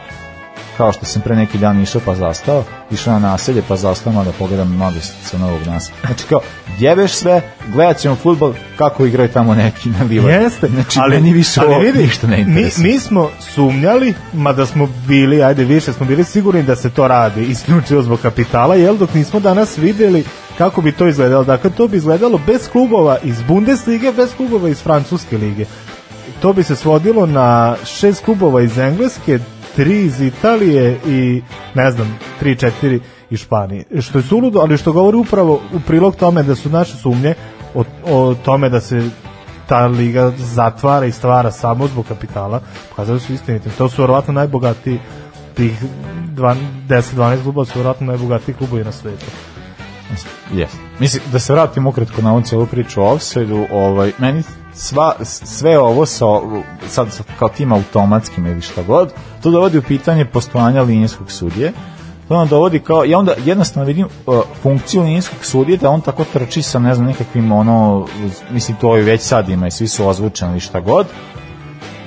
kao što sam pre neki dan išao pa zastao, išao na naselje pa zastao, malo da pogledam mnogo sa novog nas. Znači kao, jebeš sve, gledat ćemo futbol, kako igraju tamo neki na livar. Jeste, znači, ali, meni više ali vidi, ništa ne interesuje. Mi, mi smo sumnjali, mada smo bili, ajde više, smo bili sigurni da se to radi, isključivo zbog kapitala, jel dok nismo danas videli kako bi to izgledalo. Dakle, to bi izgledalo bez klubova iz Bundeslige, bez klubova iz Francuske lige. To bi se svodilo na šest klubova iz Engleske, 3 iz Italije i ne znam, 3 4 iz Španije. Što je suludo, ali što govori upravo u prilog tome da su naše sumnje o, o tome da se ta liga zatvara i stvara samo zbog kapitala, pokazali su istinitim. To su verovatno najbogatiji tih 10-12 klubova su verovatno najbogatiji klubovi na svetu. Jeste. Mislim, da se vratim ukratko na ovu cijelu priču o offside-u, ovaj, meni sva, sve ovo sa, sad, kao tim automatskim ili šta god, to dovodi u pitanje postojanja linijskog sudije, to nam dovodi kao, ja onda jednostavno vidim uh, funkciju linijskog sudije da on tako trči sa ne znam nekakvim ono, mislim to je već sad ima i svi su ozvučeni i šta god,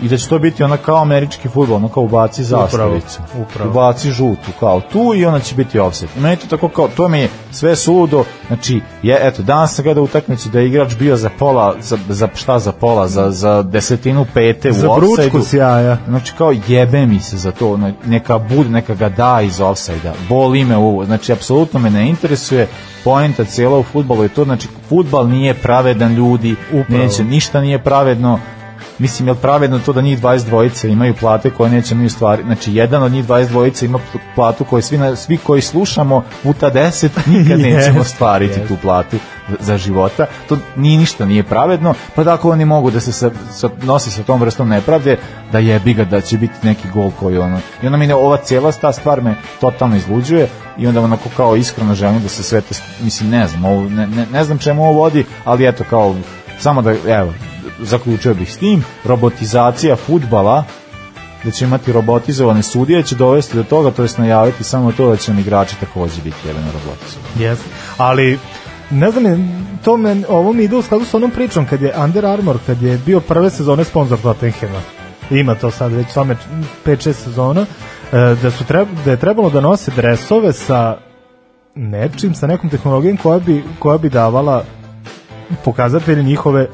i da će to biti ona kao američki futbol, ona kao ubaci zastavicu, upravo, upravo. ubaci žutu, kao tu i ona će biti offset. Meni to tako kao, to mi je sve sudo, znači, je, eto, danas sam gledao utakmicu da je igrač bio za pola, za, za šta za pola, za, za desetinu pete za u Za u sjaja. Znači, kao jebe mi se za to, neka bud, neka ga da iz offside-a, boli me ovo, znači, apsolutno me ne interesuje, poenta cijela u futbolu je to, znači, futbal nije pravedan ljudi, Upravo. neće, ništa nije pravedno, mislim, je li pravedno to da njih 22 imaju plate koje neće mi stvari, znači, jedan od njih 22 ima platu koju svi, na, svi koji slušamo puta 10 nikad nećemo stvariti tu platu za života, to nije ništa nije pravedno, pa tako oni mogu da se sa, sa, nose sa tom vrstom nepravde da jebi ga da će biti neki gol koji ono, i onda mi ne, ova cijela ta stvar me totalno izluđuje i onda onako kao iskreno želim da se sve te, mislim ne znam, ovo, ne, ne, ne znam čemu ovo vodi, ali eto kao samo da, evo, zaključio bih s tim, robotizacija futbala, da će imati robotizovane sudije će dovesti do toga, to jest najaviti samo to da će igrači takođe biti jedan robotizovani. Yes. Ali ne znam, to me, ovo mi ide u skladu sa onom pričom kad je Under Armour, kad je bio prve sezone sponsor Tottenhema. Ima to sad već same 5-6 sezona e, da su treba, da je trebalo da nose dresove sa nečim, sa nekom tehnologijom koja bi, koja bi davala pokazatelje njihove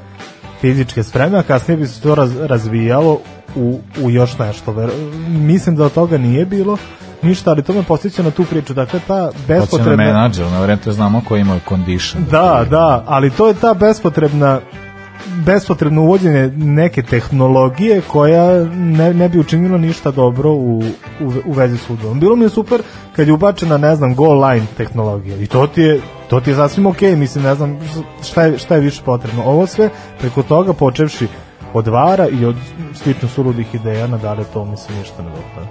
fizičke spreme, a kasnije bi se to raz, razvijalo u, u još nešto. Ver, mislim da od toga nije bilo ništa, ali to me posjeća na tu priču. Dakle, ta bespotrebna... Na menadžer, na vreme znamo koji ima condition. Da, da, ali to je ta bespotrebna bespotrebno uvođenje neke tehnologije koja ne, ne bi učinilo ništa dobro u, u, u vezi s udom. Bilo mi je super kad je ubačena, ne znam, goal line tehnologija i to ti je to ti je sasvim okej, mislim, ne znam šta je, šta je više potrebno. Ovo sve preko toga počevši od vara i od slično surudih ideja nadalje to mislim ništa ne dopada.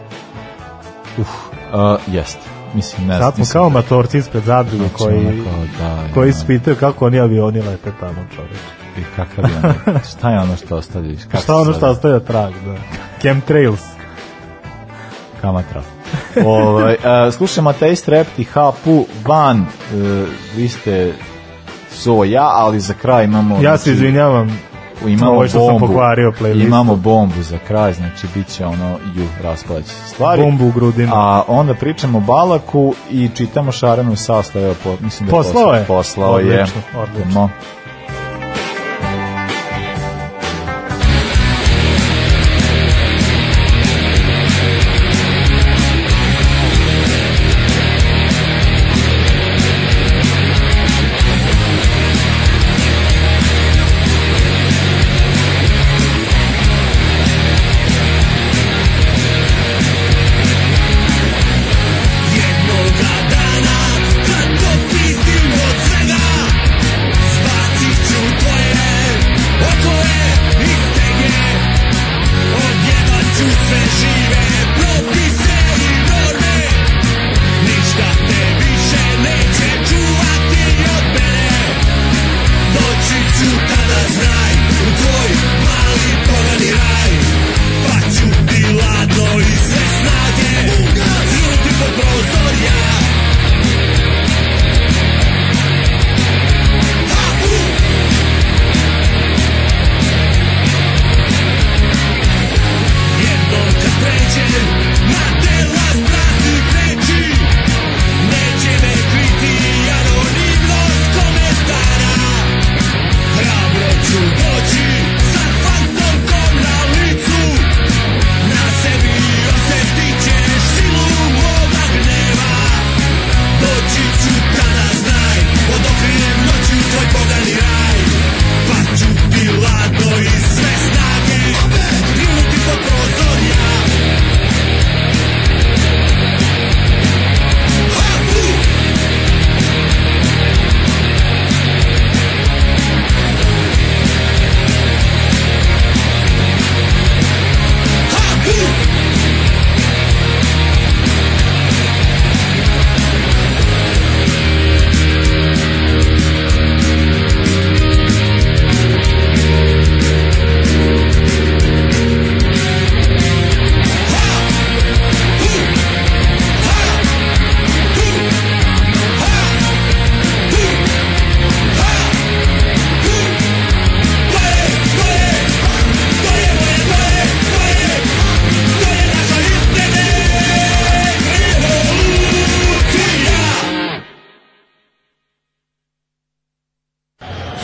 Uf, uh, jest. mislim ne znam. Sad smo kao matorci ispred zadruge znači, koji, onako, da, koji da, ispitaju kako oni avioni lete tamo čoveč. I kakav je ono, šta je ono što ostavljaš? šta je ono što ostavlja trag, da. Chemtrails. Kamatra ovaj, uh, slušamo Taste Rap i Hapu van, uh, vi ste Soja, ali za kraj imamo... Ja se znači, izvinjavam, imamo što bombu, sam pokvario playlistu. Imamo bombu za kraj, znači bit će ono ju rasplaći stvari. Bombu u grudima A onda pričamo Balaku i čitamo Šaranu saslao, mislim da je poslao, poslao je. Poslao je. Odlično, odlično.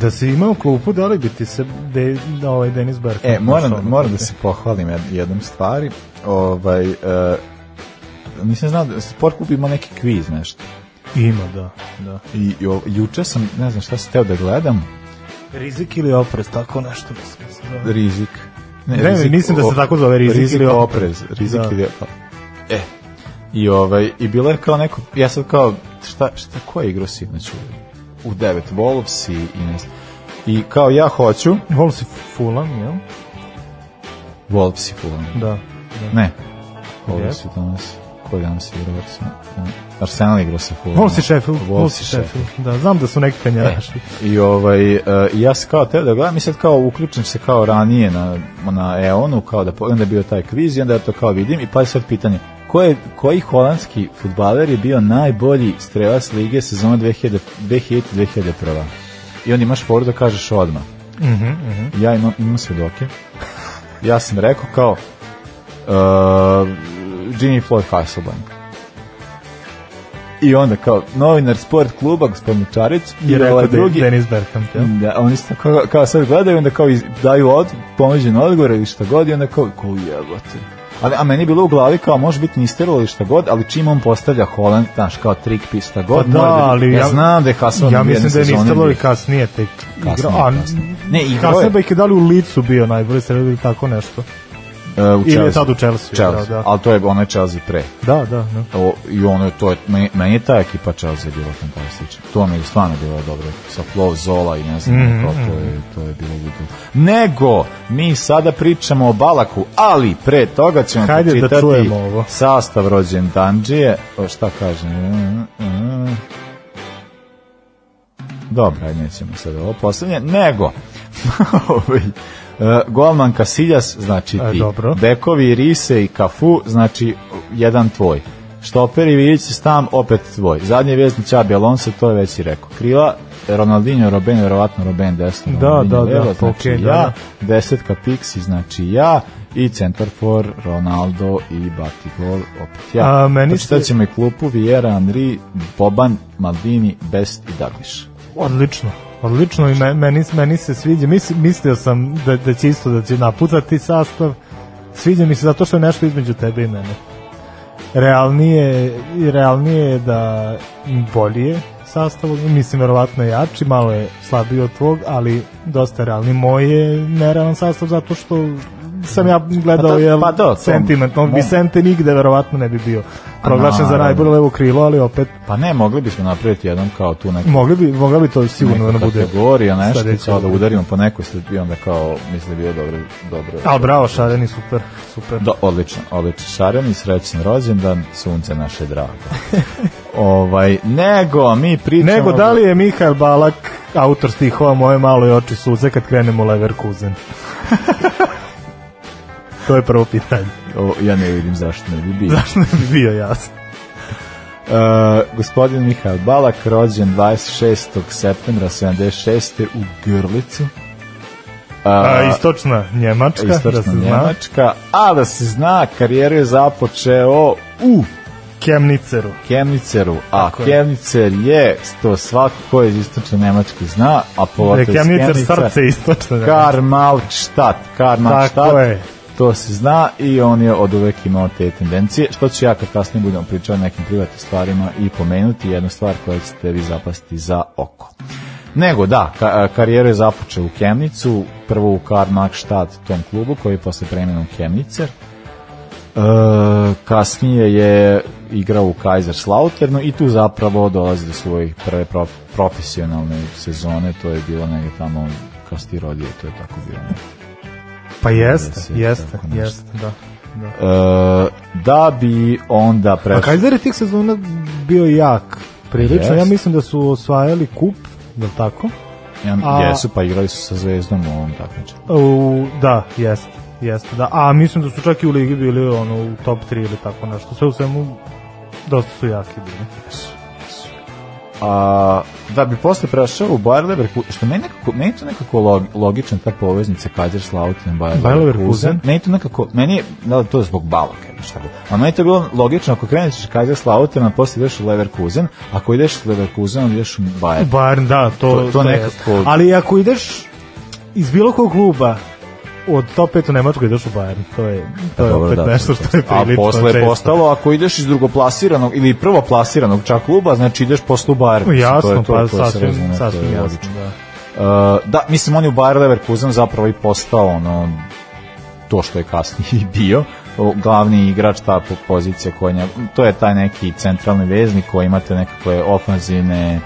Da se ima u klupu, da li bi ti se de, da ovaj Denis Barker? E, moram, ono moram da se pohvalim jednom stvari. Ovaj, uh, nisam znao da sport klub ima neki kviz nešto. Ima, da. da. I, i o, juče sam, ne znam šta sam teo da gledam. Rizik ili oprez, tako nešto mislim se Rizik. Ne, ne rizik, mislim da se tako zove, rizik, rizik ili oprez. oprez. Rizik da. ili oprez. E, i, ovaj, i bilo je kao neko, ja sad kao, šta, šta, ko je igrao sinoć uvijek? u 9 Wolves i, i, i kao ja hoću Wolves i Fulham, jel? Wolves i Fulham da, da. ne, Wolves i danas koji si igra Arsenal igra sa Fulham Wolves i Sheffield, Wolves i Sheffield. da, znam da su neki penjaraši ovaj, e, i ovaj, uh, ja se kao teo da gledam i sad kao uključim se kao ranije na, na Eonu kao da pogledam da je bio taj kviz i onda ja to kao vidim i pa je sad pitanje koje, koji holandski futbaler je bio najbolji strelac lige sezona 2000-2001? I on imaš foru da kažeš odmah. Mm -hmm, mm -hmm. Ja imam, imam svedoke. ja sam rekao kao uh, Jimmy Floyd Hasselbank. I onda kao novinar sport kluba gospodin Čarić i rekao ovaj da- drugi Denis Bergkamp. Ja? Da, oni su kao, kao sad gledaju onda kao iz, daju od ponuđen odgovor ili šta god i onda kao ko jebote ali, a meni je bilo u glavi kao može biti Nistero ili šta god, ali čim on postavlja Holland, znaš, kao trik pis šta god. Pa da, da ali ja, ja, znam da je Hasan Ja mislim da je Nistero i kasnije tek kasnije, igrao. A, kasnije. Ne, igrao kasnije je. Kasnije ba i u licu bio najbolji se ili tako nešto. Uh, u Ili je tad u Chelsea. Da, Chelsea. Da, da. Ali to je onaj Chelsea pre. Da, da. da. O, I ono je to, meni je ta ekipa Chelsea bila fantastična. To mi je stvarno bilo dobro. Sa Flo Zola i ne znam mm -hmm. to, mhm. je, to je bilo ludo. Nego, mi sada pričamo o Balaku, ali pre toga ćemo Hajde počitati da čujemo ovo. sastav rođen Danđije. šta kažem? Mm -hmm. Dobro, nećemo sada ovo poslednje. Nego, ovaj, E, golman Kasiljas, znači e, ti. E, dobro. Bekovi, Rise i Kafu, znači jedan tvoj. Štoper i Vidić Stam, opet tvoj. Zadnje vezni Čabi Alonso, to je već i rekao. Krila, Ronaldinho, Robben, verovatno Roben desno. Da, Ronaldinho, da, da levo, pa znači da, znači okay, ja, da. Desetka Pixi, znači ja i centar for Ronaldo i Batigol opet ja. A, meni znači, se... ćemo i klupu Vieira, Andri, Boban, Maldini, Best i Dagliš. Odlično. Odlično i meni, meni se sviđa. Mis, mislio sam da, da će isto da će napucati sastav. Sviđa mi se zato što je nešto između tebe i mene. Realnije, realnije je da bolje sastav, mislim verovatno jači, malo je slabiji od tvog, ali dosta realni. Moj je nerealan sastav zato što sam ja gledao, je pa, pa to, sentiment, on Vicente nigde verovatno ne bi bio proglašen za najbolje levo krilo, ali opet... Pa ne, mogli bismo napraviti jedan kao tu neki... Mogli bi, mogli bi to sigurno da bude. Kategorija, nešto, Stareći, kao da udarimo po nekoj slipi, onda kao, mislim, da bio dobro. dobro al bravo, Šareni, super, super. da odlično, odlično. Šareni, srećen rođendan, sunce naše drago. ovaj, nego, mi pričamo... Nego, da li je Mihail Balak autor stihova Moje malo oči suze kad krenemo Leverkusen? To je prvo pitanje. O, ja ne vidim zašto ne bi bio. zašto ne bi bio, jasno. Uh, gospodin Mihajl Balak, rođen 26. septembra 76. u Grlicu. Uh, e, a, istočna Njemačka, da istočna da Njemačka, zna. a da se zna, karijeru je započeo u Kemniceru. Kemniceru, a Tako Kemnicer je. to svako ko je iz istočne Nemačke zna, a da pogotovo iz Kemnicer. Kemnicer srce istočne Nemačke. Karmalštat, Karmalštat. Tako je to se zna i on je od uvek imao te tendencije, što ću ja kad kasnije budemo pričali o nekim privatnim stvarima i pomenuti jednu stvar koja ćete vi zapasti za oko. Nego da, ka, karijeru je započeo u Kemnicu, prvo u Karl Markstadt tom klubu koji je posle premijenom Kemnicer, E, kasnije je igrao u Kaiserslauternu i tu zapravo dolazi do svojih prve prof, profesionalne sezone, to je bilo negdje tamo kao rodio, to je tako bilo. Pa jeste, jeste, jeste, da. Da. E, da bi onda prešao... A Kajzer je tih sezona bio jak, prilično. Jest. Ja mislim da su osvajali kup, je li tako? Ja, A, jesu, pa igrali su sa Zvezdom u ovom takmiču. U, da, jeste, jeste, da. A mislim da su čak i u ligi bili ono, u top 3 ili tako nešto. Sve u svemu, dosta su jaki bili. Jesu a, da bi posle prešao u Bayer Leverkusen, što meni, nekako, meni to nekako log, logična ta poveznica Kaiserslautern, Bayer, Bayer Leverkusen. Meni to nekako, meni je, da li to je zbog Balaka, ili šta bi, A meni to je bilo logično, ako kreneš iz Kaiserslautern, a posle ideš u Leverkusen, ako ideš iz Leverkusen, ideš u Bayer. Bayern, da, to, to, to, to nekako... Je. Ali ako ideš iz bilo kog kluba od top 5 u Nemačkoj došao Bayern. To je to je Dobro, opet da, nešto što je prilično. A posle je postalo ako ideš iz drugoplasiranog ili prvoplasiranog čak kluba, znači ideš posle u Bayern. Jasno, to pa je to, pa sasvim sasvim jasno, da. Uh, da, mislim on je u Bayer Leverkusen zapravo i postao ono to što je kasnije bio glavni igrač ta pozicija koja to je taj neki centralni veznik koji imate nekakve ofanzivne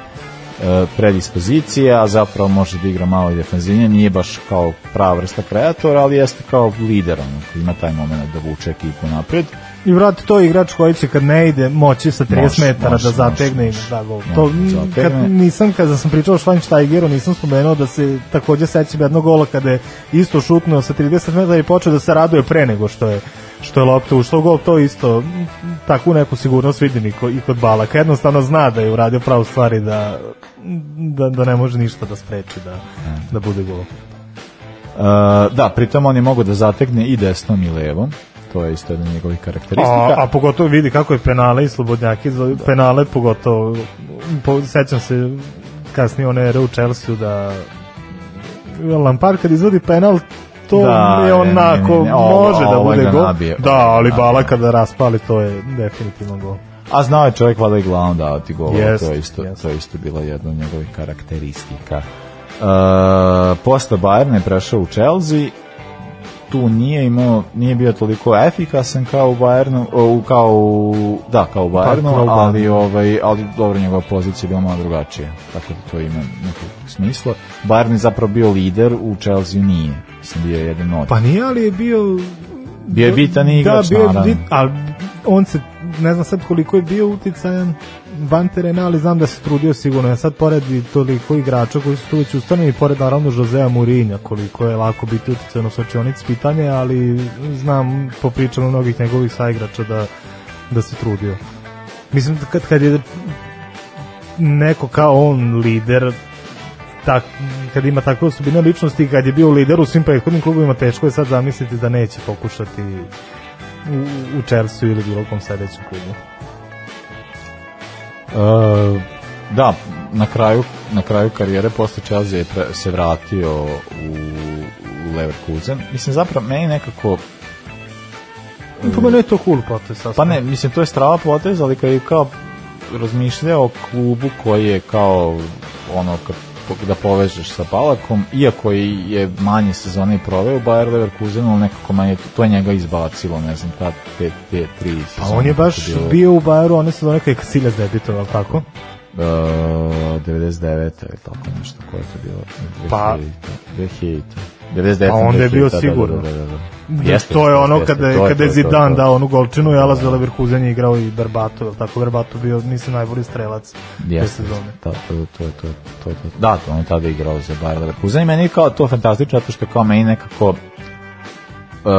E, predispozicije, a zapravo može da igra malo i defanzivnije, nije baš kao prava vrsta kreatora, ali jeste kao lider, ono, ima taj moment da vuče ekipu napred. I vrati to igrač koji će kad ne ide moći sa 30 moš, metara moš, da zategne moš, i da gol. To, da kad, nisam, kada sam pričao o Schweinsteigeru, nisam spomenuo da se takođe sećam jednog gola kada je isto šutnuo sa 30 metara i počeo da se raduje pre nego što je što je lopta ušla u gol, to isto takvu neku sigurnost vidim i, i kod Balaka. Jednostavno zna da je uradio pravu stvari da, da, da ne može ništa da spreči da, da bude gol. Uh, da, pritom on je mogo da zategne i desnom i levom to je isto jedna njegovih karakteristika. A, a pogotovo vidi kako je penale i slobodnjaki, da. penale pogotovo, po, sećam se kasnije one era u Chelsea da Lampard kad izvodi penal to da, je onako, ne, ne, ne, može da ovo, da bude gol. Nabije. Da, ali da. bala kada raspali, to je definitivno gol. A znao je čovjek valjda i glavom da ti gol, yes, to, je isto, yes. to je isto bila jedna od njegovih karakteristika. Uh, e, posle Bayern je prešao u Chelsea, tu nije imao nije bio toliko efikasan kao u Bayernu u kao u, da kao u pa, Bayernu pa, ali ovaj ali dobro njegova pozicija je bila malo drugačija tako da to ima nekog smisla Bayern je zapravo bio lider u Chelsea nije mislim, bio jedan od. Pa nije, ali je bio... Bio je bitan da, igrač, da, bio je bit, ali on se, ne znam sad koliko je bio uticajan van terena, ali znam da se trudio sigurno. Ja sad pored toliko igrača koji su tu već i pored naravno Josea Murinja, koliko je lako biti uticajan u sočionic pitanje, ali znam po pričama mnogih njegovih saigrača da, da se trudio. Mislim, kad, kad je neko kao on lider tak, kad ima takve osobine ličnosti, kad je bio lider u svim prethodnim klubovima, teško je sad zamisliti da neće pokušati u, u Chelsea ili bilo kom sledećem klubu. E, da, na kraju, na kraju karijere posle Chelsea pre, se vratio u, u Leverkusen. Mislim, zapravo, meni nekako e, Po pa mene je to cool potez. Sasno. Pa ne, mislim, to je strava potez, ali kad je kao razmišljao o klubu koji je kao ono, kad da povežeš sa Balakom, iako je manje sezone i u Bayer Leverkusen, ali nekako manje, to je njega izbacilo, ne znam, ta, te, te tri sezone. Pa on je baš bio u Bayeru one sezone kada je Kasiljas debitovao, tako? Uh, 99. je tako nešto, koje je to bilo? pa, 2000. 99. Pa onda je bio sigurno. Da, da, da, da. da. Jeste, to je ono jeste, kada, je, kada je Zidane dao onu golčinu i Alas da. Leverkusen je igrao i Berbato, ili tako Berbato bio, nisi najbolji strelac te sezone. Da, to, to, to, to, to. Da, on je tada igrao za Bayer Leverkusen i meni kao to fantastično, zato što kao meni nekako Uh,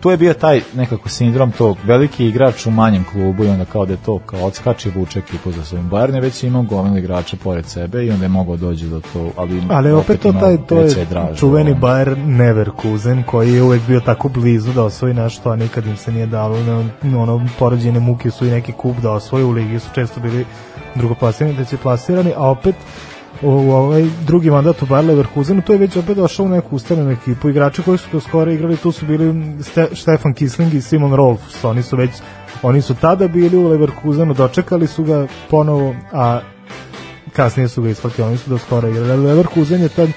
tu je bio taj nekako sindrom tog veliki igrač u manjem klubu i onda kao da je to kao odskače vuče ekipu za svojim Bayern je već imao gomilu igrača pored sebe i onda je mogao doći do to ali, ali opet, opet to taj to je draž, čuveni ovaj. Bayern Neverkusen koji je uvek bio tako blizu da osvoji nešto a nikad im se nije dalo na ono porođene muke su i neki kup da osvoje u ligi su često bili drugoplasirani da će plasirani a opet u, u ovaj drugi mandat u Bayer Leverkusenu, to je već opet došao u neku ustavnu ekipu. Igrači koji su to skoro igrali, tu su bili Ste, Stefan Kisling i Simon Rolfs. Oni su već oni su tada bili u Leverkusenu, dočekali su ga ponovo, a kasnije su ga isplatili. Oni su do skoro igrali. Leverkusen je tad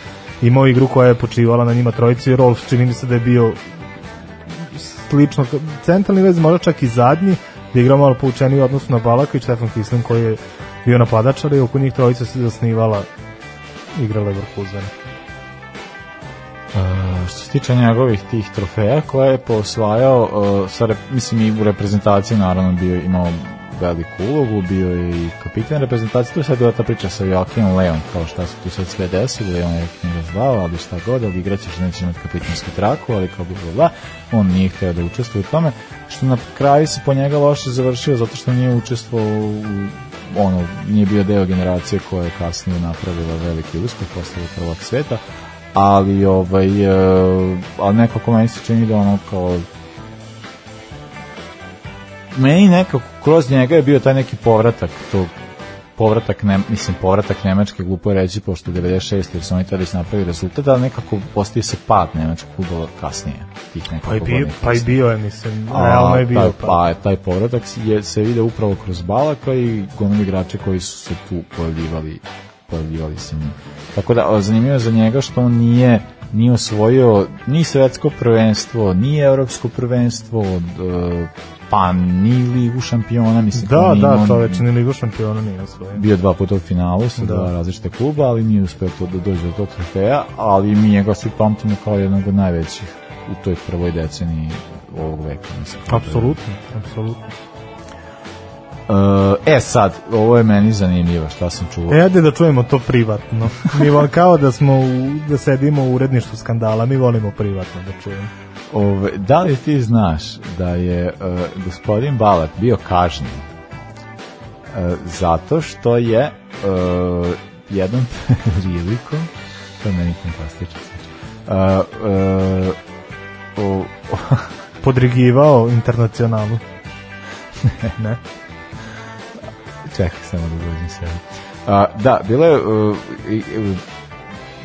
imao igru koja je počivala na njima trojici. Rolfs čini mi se da je bio slično centralni vez, možda čak i zadnji, da igra malo poučeniji odnosu na Balaka i Stefan Kisling koji je bio napadačar i da oko njih trojica se zasnivala igrala Leverkusen. Uh, e, što se tiče njegovih tih trofeja koje je posvajao uh, e, sa, mislim i u reprezentaciji naravno bio imao veliku ulogu, bio je i kapitan reprezentacije, tu je sad bila ta priča sa Joakim Leon, kao šta se tu sad sve desilo, Leon je knjiga zvao, ali šta god, ali igraćeš, neće imati kapitansku traku, ali kao bla, bla, on nije htio da učestvuje u tome, što na kraju se po njega loše završio, zato što nije učestvovao u ono, nije bio deo generacije koja je kasnije napravila veliki uspeh, postala prvak sveta, ali ovaj, e, ali nekako meni se čini da ono kao meni nekako kroz njega je bio taj neki povratak tog povratak, ne, mislim, povratak Nemačke glupo je reći, pošto 96. jer su oni tada već napravili rezultat, ali nekako postoji se pad Nemačkog futbola kasnije. Tih pa, i bio, pa i bio je, mislim, A, realno je bio. Taj, pa, taj povratak je, se vide upravo kroz Balaka i gomilu igrače koji su se tu pojavljivali pojavljivali se njim. Tako da, zanimljivo je za njega što on nije nije osvojio ni svetsko prvenstvo, ni evropsko prvenstvo, od, e, pa ni ligu šampiona, mislim. Da, da, on, to već ni ligu šampiona nije osvojio. Bio dva puta u finalu sa da. dva različita kluba, ali nije uspeo to da dođe do tog trofeja, ali mi njega svi pamtimo kao jednog od najvećih u toj prvoj deceniji ovog veka, mislim. Apsolutno, apsolutno. Uh, e sad, ovo je meni zanimljivo šta sam čuo. E, ajde da čujemo to privatno. Mi kao da smo u, da sedimo u uredništvu skandala, mi volimo privatno da čujemo. Ove, da li ti znaš da je uh, gospodin Balak bio kažnjen uh, zato što je uh, jednom prilikom to je meni fantastično uh, uh, podrigivao internacionalu ne, ne čekaj samo da dođem sve da, bilo je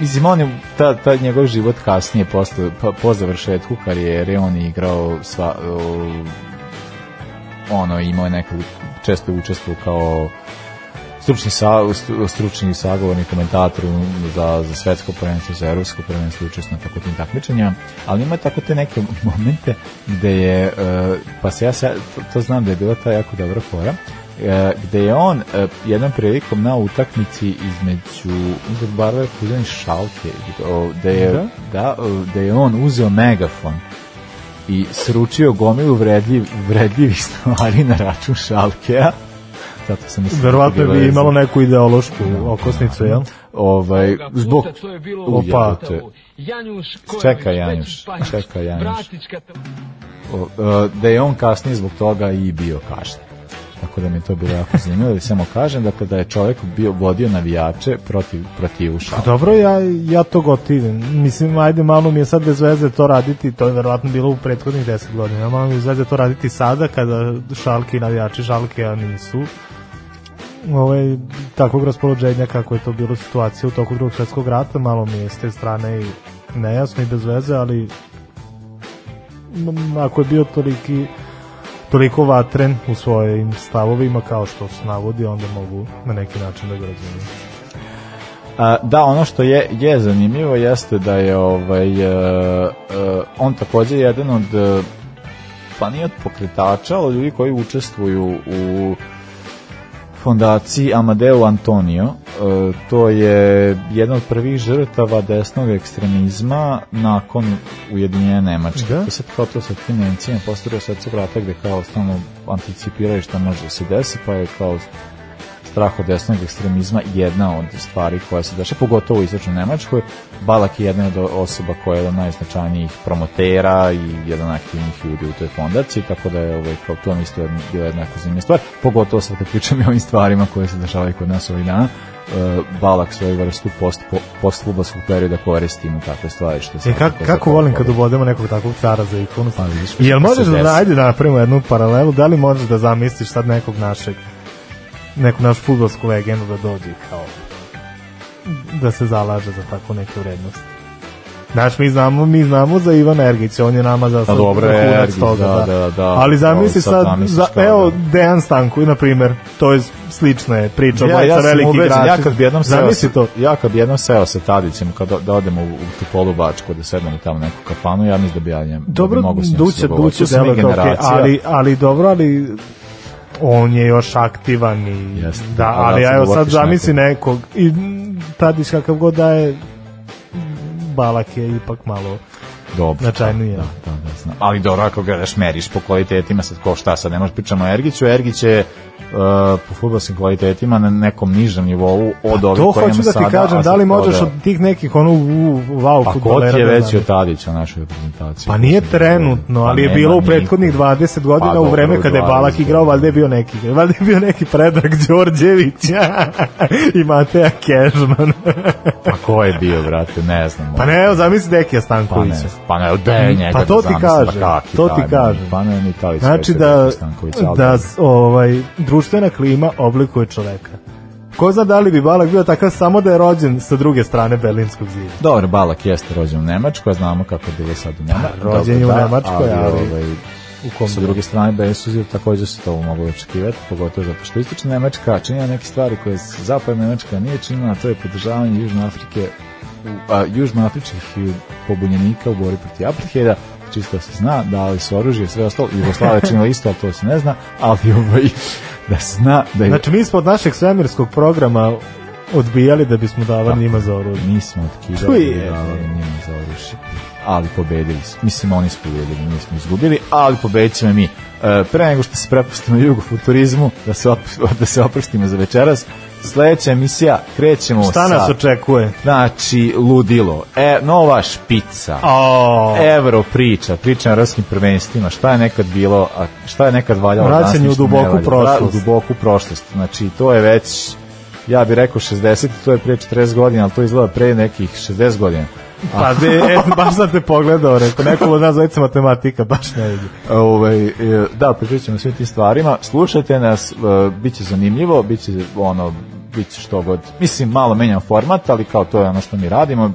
mislim, on je, ta, ta njegov život kasnije, posle, pa, po završetku karijere, on je igrao sva, o, ono, imao je nekako, često je učestvovao kao stručni, sa, stručni sagovorni komentator za, za svetsko prvenstvo, za evropsko prvenstvo, učestveno tako tim takmičenja, ali ima tako te neke momente gde je, e, pa se ja se, to znam da je bila ta jako dobra fora, e, gde je on e, jednom prilikom na utakmici između da, Barber Kuzan i Šalke gde je, da, da je on uzeo megafon i sručio gomilu vredljiv, vredljivih stvari na račun Šalkea Zato sam mislim. Da Verovatno bi imalo neku ideološku okosnicu, jel? Ovaj zbog opa. Janjuš, čeka Janjuš, čeka Janjuš. O, e, da je on kasnije zbog toga i bio kašnjen tako da mi je to bilo jako zanimljivo, ali da samo kažem dakle, da je čovjek bio vodio navijače protiv, protiv uša. Pa dobro, ja, ja to gotivim. Mislim, ajde, malo mi je sad bez veze to raditi, to je verovatno bilo u prethodnih deset godina, malo mi je bez veze to raditi sada kada šalke i navijači šalke, a nisu ovaj, takvog raspoloženja kako je to bilo situacija u toku drugog svjetskog rata, malo mi je s te strane i nejasno i bez veze, ali ako je bio toliki toliko vatren u svojim stavovima kao što se navodi, onda mogu na neki način da ga razumijem. A, da, ono što je, je zanimljivo jeste da je ovaj, uh, uh, on takođe jedan od, e, pa nije od pokretača, ali ljudi koji učestvuju u fondaciji Amadeo Antonio. E, to je jedna od prvih žrtava desnog ekstremizma nakon ujedinjenja Nemačke. Da? To se kao to sa tim Nemcima postavio sad se vrata gde kao stalno anticipiraju šta može da se desi, pa je kao strah od desnog ekstremizma jedna od stvari koja se dešava, pogotovo u Istočnoj Nemačkoj. Balak je jedna od osoba koja je jedan najznačajnijih promotera i jedan aktivnih ljudi u toj fondaciji, tako da je ovaj, kao to vam isto jedna, bila jedna zanimljiva stvar, pogotovo sad kad pričam i ovim stvarima koje se dešavaju kod nas ovih dana. E, Balak svoju vrstu post, post futbolskog perioda koristimo takve stvari što e, se e, kako volim kad uvodimo nekog takvog cara za ikonu pa, viš, jel pa možeš da, ajde da napravimo jednu paralelu da li možeš da zamisliš sad nekog našeg neku našu futbolsku legendu da dođe kao da se zalaže za tako neke vrednosti. Znaš, mi znamo, mi znamo za Ivan Ergića, on je nama za pa sad dobro, Ergić, toga, da, da, da, da. Ali zamisli sad, sad za, evo, da- Dejan Stanko, na primer, to je slična je priča, ja, ja veliki ubeđen, Ja kad bi jednom seo, se, to. ja kad bi jednom seo sa Tadićem, kad da odemo u, u Tupolu Bačku, da sedemo tamo neku kafanu, ja mislim da bi ja njem, dobro, da bi mogu s njim duće, duće, ali, ali dobro, ali on je još aktivan i Jeste, da, ali ja evo sad zamisli nekog. i tad kakav god da je Balak je ipak malo dobro. Značajnije. Da, da, da, da, znam. Ali dobro, ako ga meriš po kvalitetima, sad ko šta, sad ne možeš pričamo o Ergiću, Ergić je uh, po futbolskim kvalitetima na nekom nižem nivou od pa ovih koje imamo sada. To hoću da ti kažem, da li možeš da- od tih nekih ono u, wow pa futbolera. Pa je veći od Tadića na našoj reprezentaciji? Pa nije trenutno, pa ali je bilo u prethodnih 20 godina pa, u vreme kada je Balak igrao, valjda je bio neki, valjda je bio neki Predrag Đorđević i Mateja Kežman. pa ko je bio, brate, ne znam. Pa ne, zamisli Dekija Stanković. Pa ne, pa ne, pa njega da pa to ti kaže, to ti kaže. Pa ne, ni Tadić. Znači da, da ovaj, društvena klima oblikuje čoveka. Ko zna da li bi Balak bio takav samo da je rođen sa druge strane Berlinskog zida. Dobro, Balak jeste rođen u Nemačkoj, a znamo kako je bilo sad u da, Nemačkoj. rođen je u da, Nemačkoj, ali... ali ovaj, u kom sa druge strane Berlinskog zida takođe se to moglo očekivati, pogotovo zato što istočna Nemačka činila neke stvari koje zapadna Nemačka nije činila, a to je podržavanje Južne Afrike, u, a, južnoafričkih pobunjenika u bori protiv Apartheida, čisto se zna, da li su oružje, sve ostalo, Jugoslavia činila isto, ali to se ne zna, ali ovaj, da se zna da je... Znači, mi smo od našeg svemirskog programa odbijali da bismo davali njima za oružje. Mi smo otkidali da davali njima za oružje. Ali pobedili smo. Mislim, oni su pobedili, mi smo izgubili, ali pobedit ćemo mi. E, pre nego što se prepustimo jugofuturizmu, da se, op, da se oprostimo za večeras, sledeća emisija, krećemo Šta nas očekuje? Znači, ludilo. E, nova špica. Oh. Evro priča, priča na ruskim prvenstvima, šta je nekad bilo, a šta je nekad valjalo. Vraćanje u duboku prošlost. U duboku prošlost. Znači, to je već, ja bih rekao 60, to je pre 40 godina, ali to izgleda pre nekih 60 godina. Pa de, e, baš sam te pogledao, rekao, neko od nas zajedno matematika, baš ne vidi. Ove, ovaj, da, pričat ćemo svim tim stvarima. Slušajte nas, e, bit će zanimljivo, bit će ono, bit što god. Mislim, malo menjam format, ali kao to je ono što mi radimo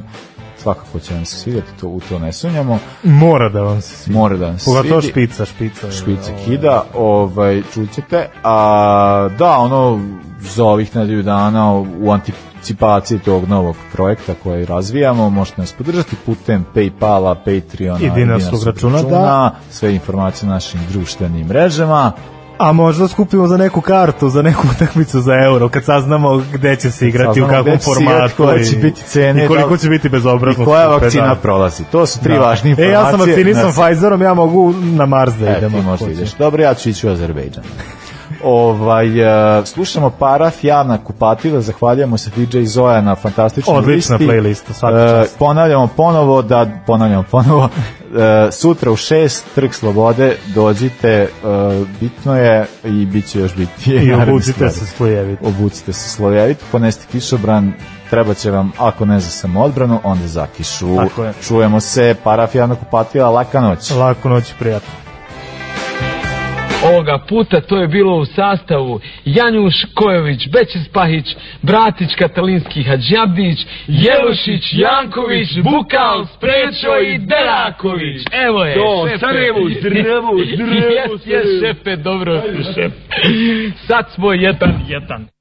svakako će vam se svidjeti, to, u to ne sunjamo. Mora da vam se svidi. Mora da vam se Pogotovo to špica, špica. Špica ovaj. kida, ovaj, čućete. A, da, ono, za ovih nedelju dana u anticipaciji tog novog projekta koji razvijamo, možete nas podržati putem Paypala, Patreona, i dinarskog računa, računa da. sve informacije na našim društvenim mrežama. A možda skupimo za neku kartu, za neku utakmicu za euro, kad saznamo gde će se igrati, saznamo u kakvom formatu. Koja će biti cene. I koliko da će biti bez bezobrazno. I koja vakcina da. prolazi. To su tri da. važne informacije. E, ja sam vakcinisan na... Znači- Pfizerom, ja mogu na Mars da e, idem. ti možda ideš. Dobro, ja ću ići u Azerbejdžan. Ovaj, e, slušamo Paraf, Javna Kupatila, zahvaljujemo se DJ Zoja na fantastičnoj listi. Odlična playlista, svaki čas. E, ponavljamo ponovo, da, ponavljamo ponovo, E, sutra u 6 trg slobode dođite, e, bitno je i bit će još bitnije. I da obucite se slojevito. Obucite se slojevito, poneste kišobran, treba će vam, ako ne za odbranu onda za kišu. Tako je. Čujemo se, parafijana kupatila, laka noć. Laku noć, prijatno. Ovoga puta to je bilo u sastavu Janjuš Kojović, Bečes Pahić, Bratić Katalinski Hadžabdić, Jelušić, Janković, Bukal, Sprečo i Deraković. Evo je, Do, šefe. Sarajevo, drevo, drevo. Jes, jes, šefe, dobro, šefe. Sad smo jedan, jedan.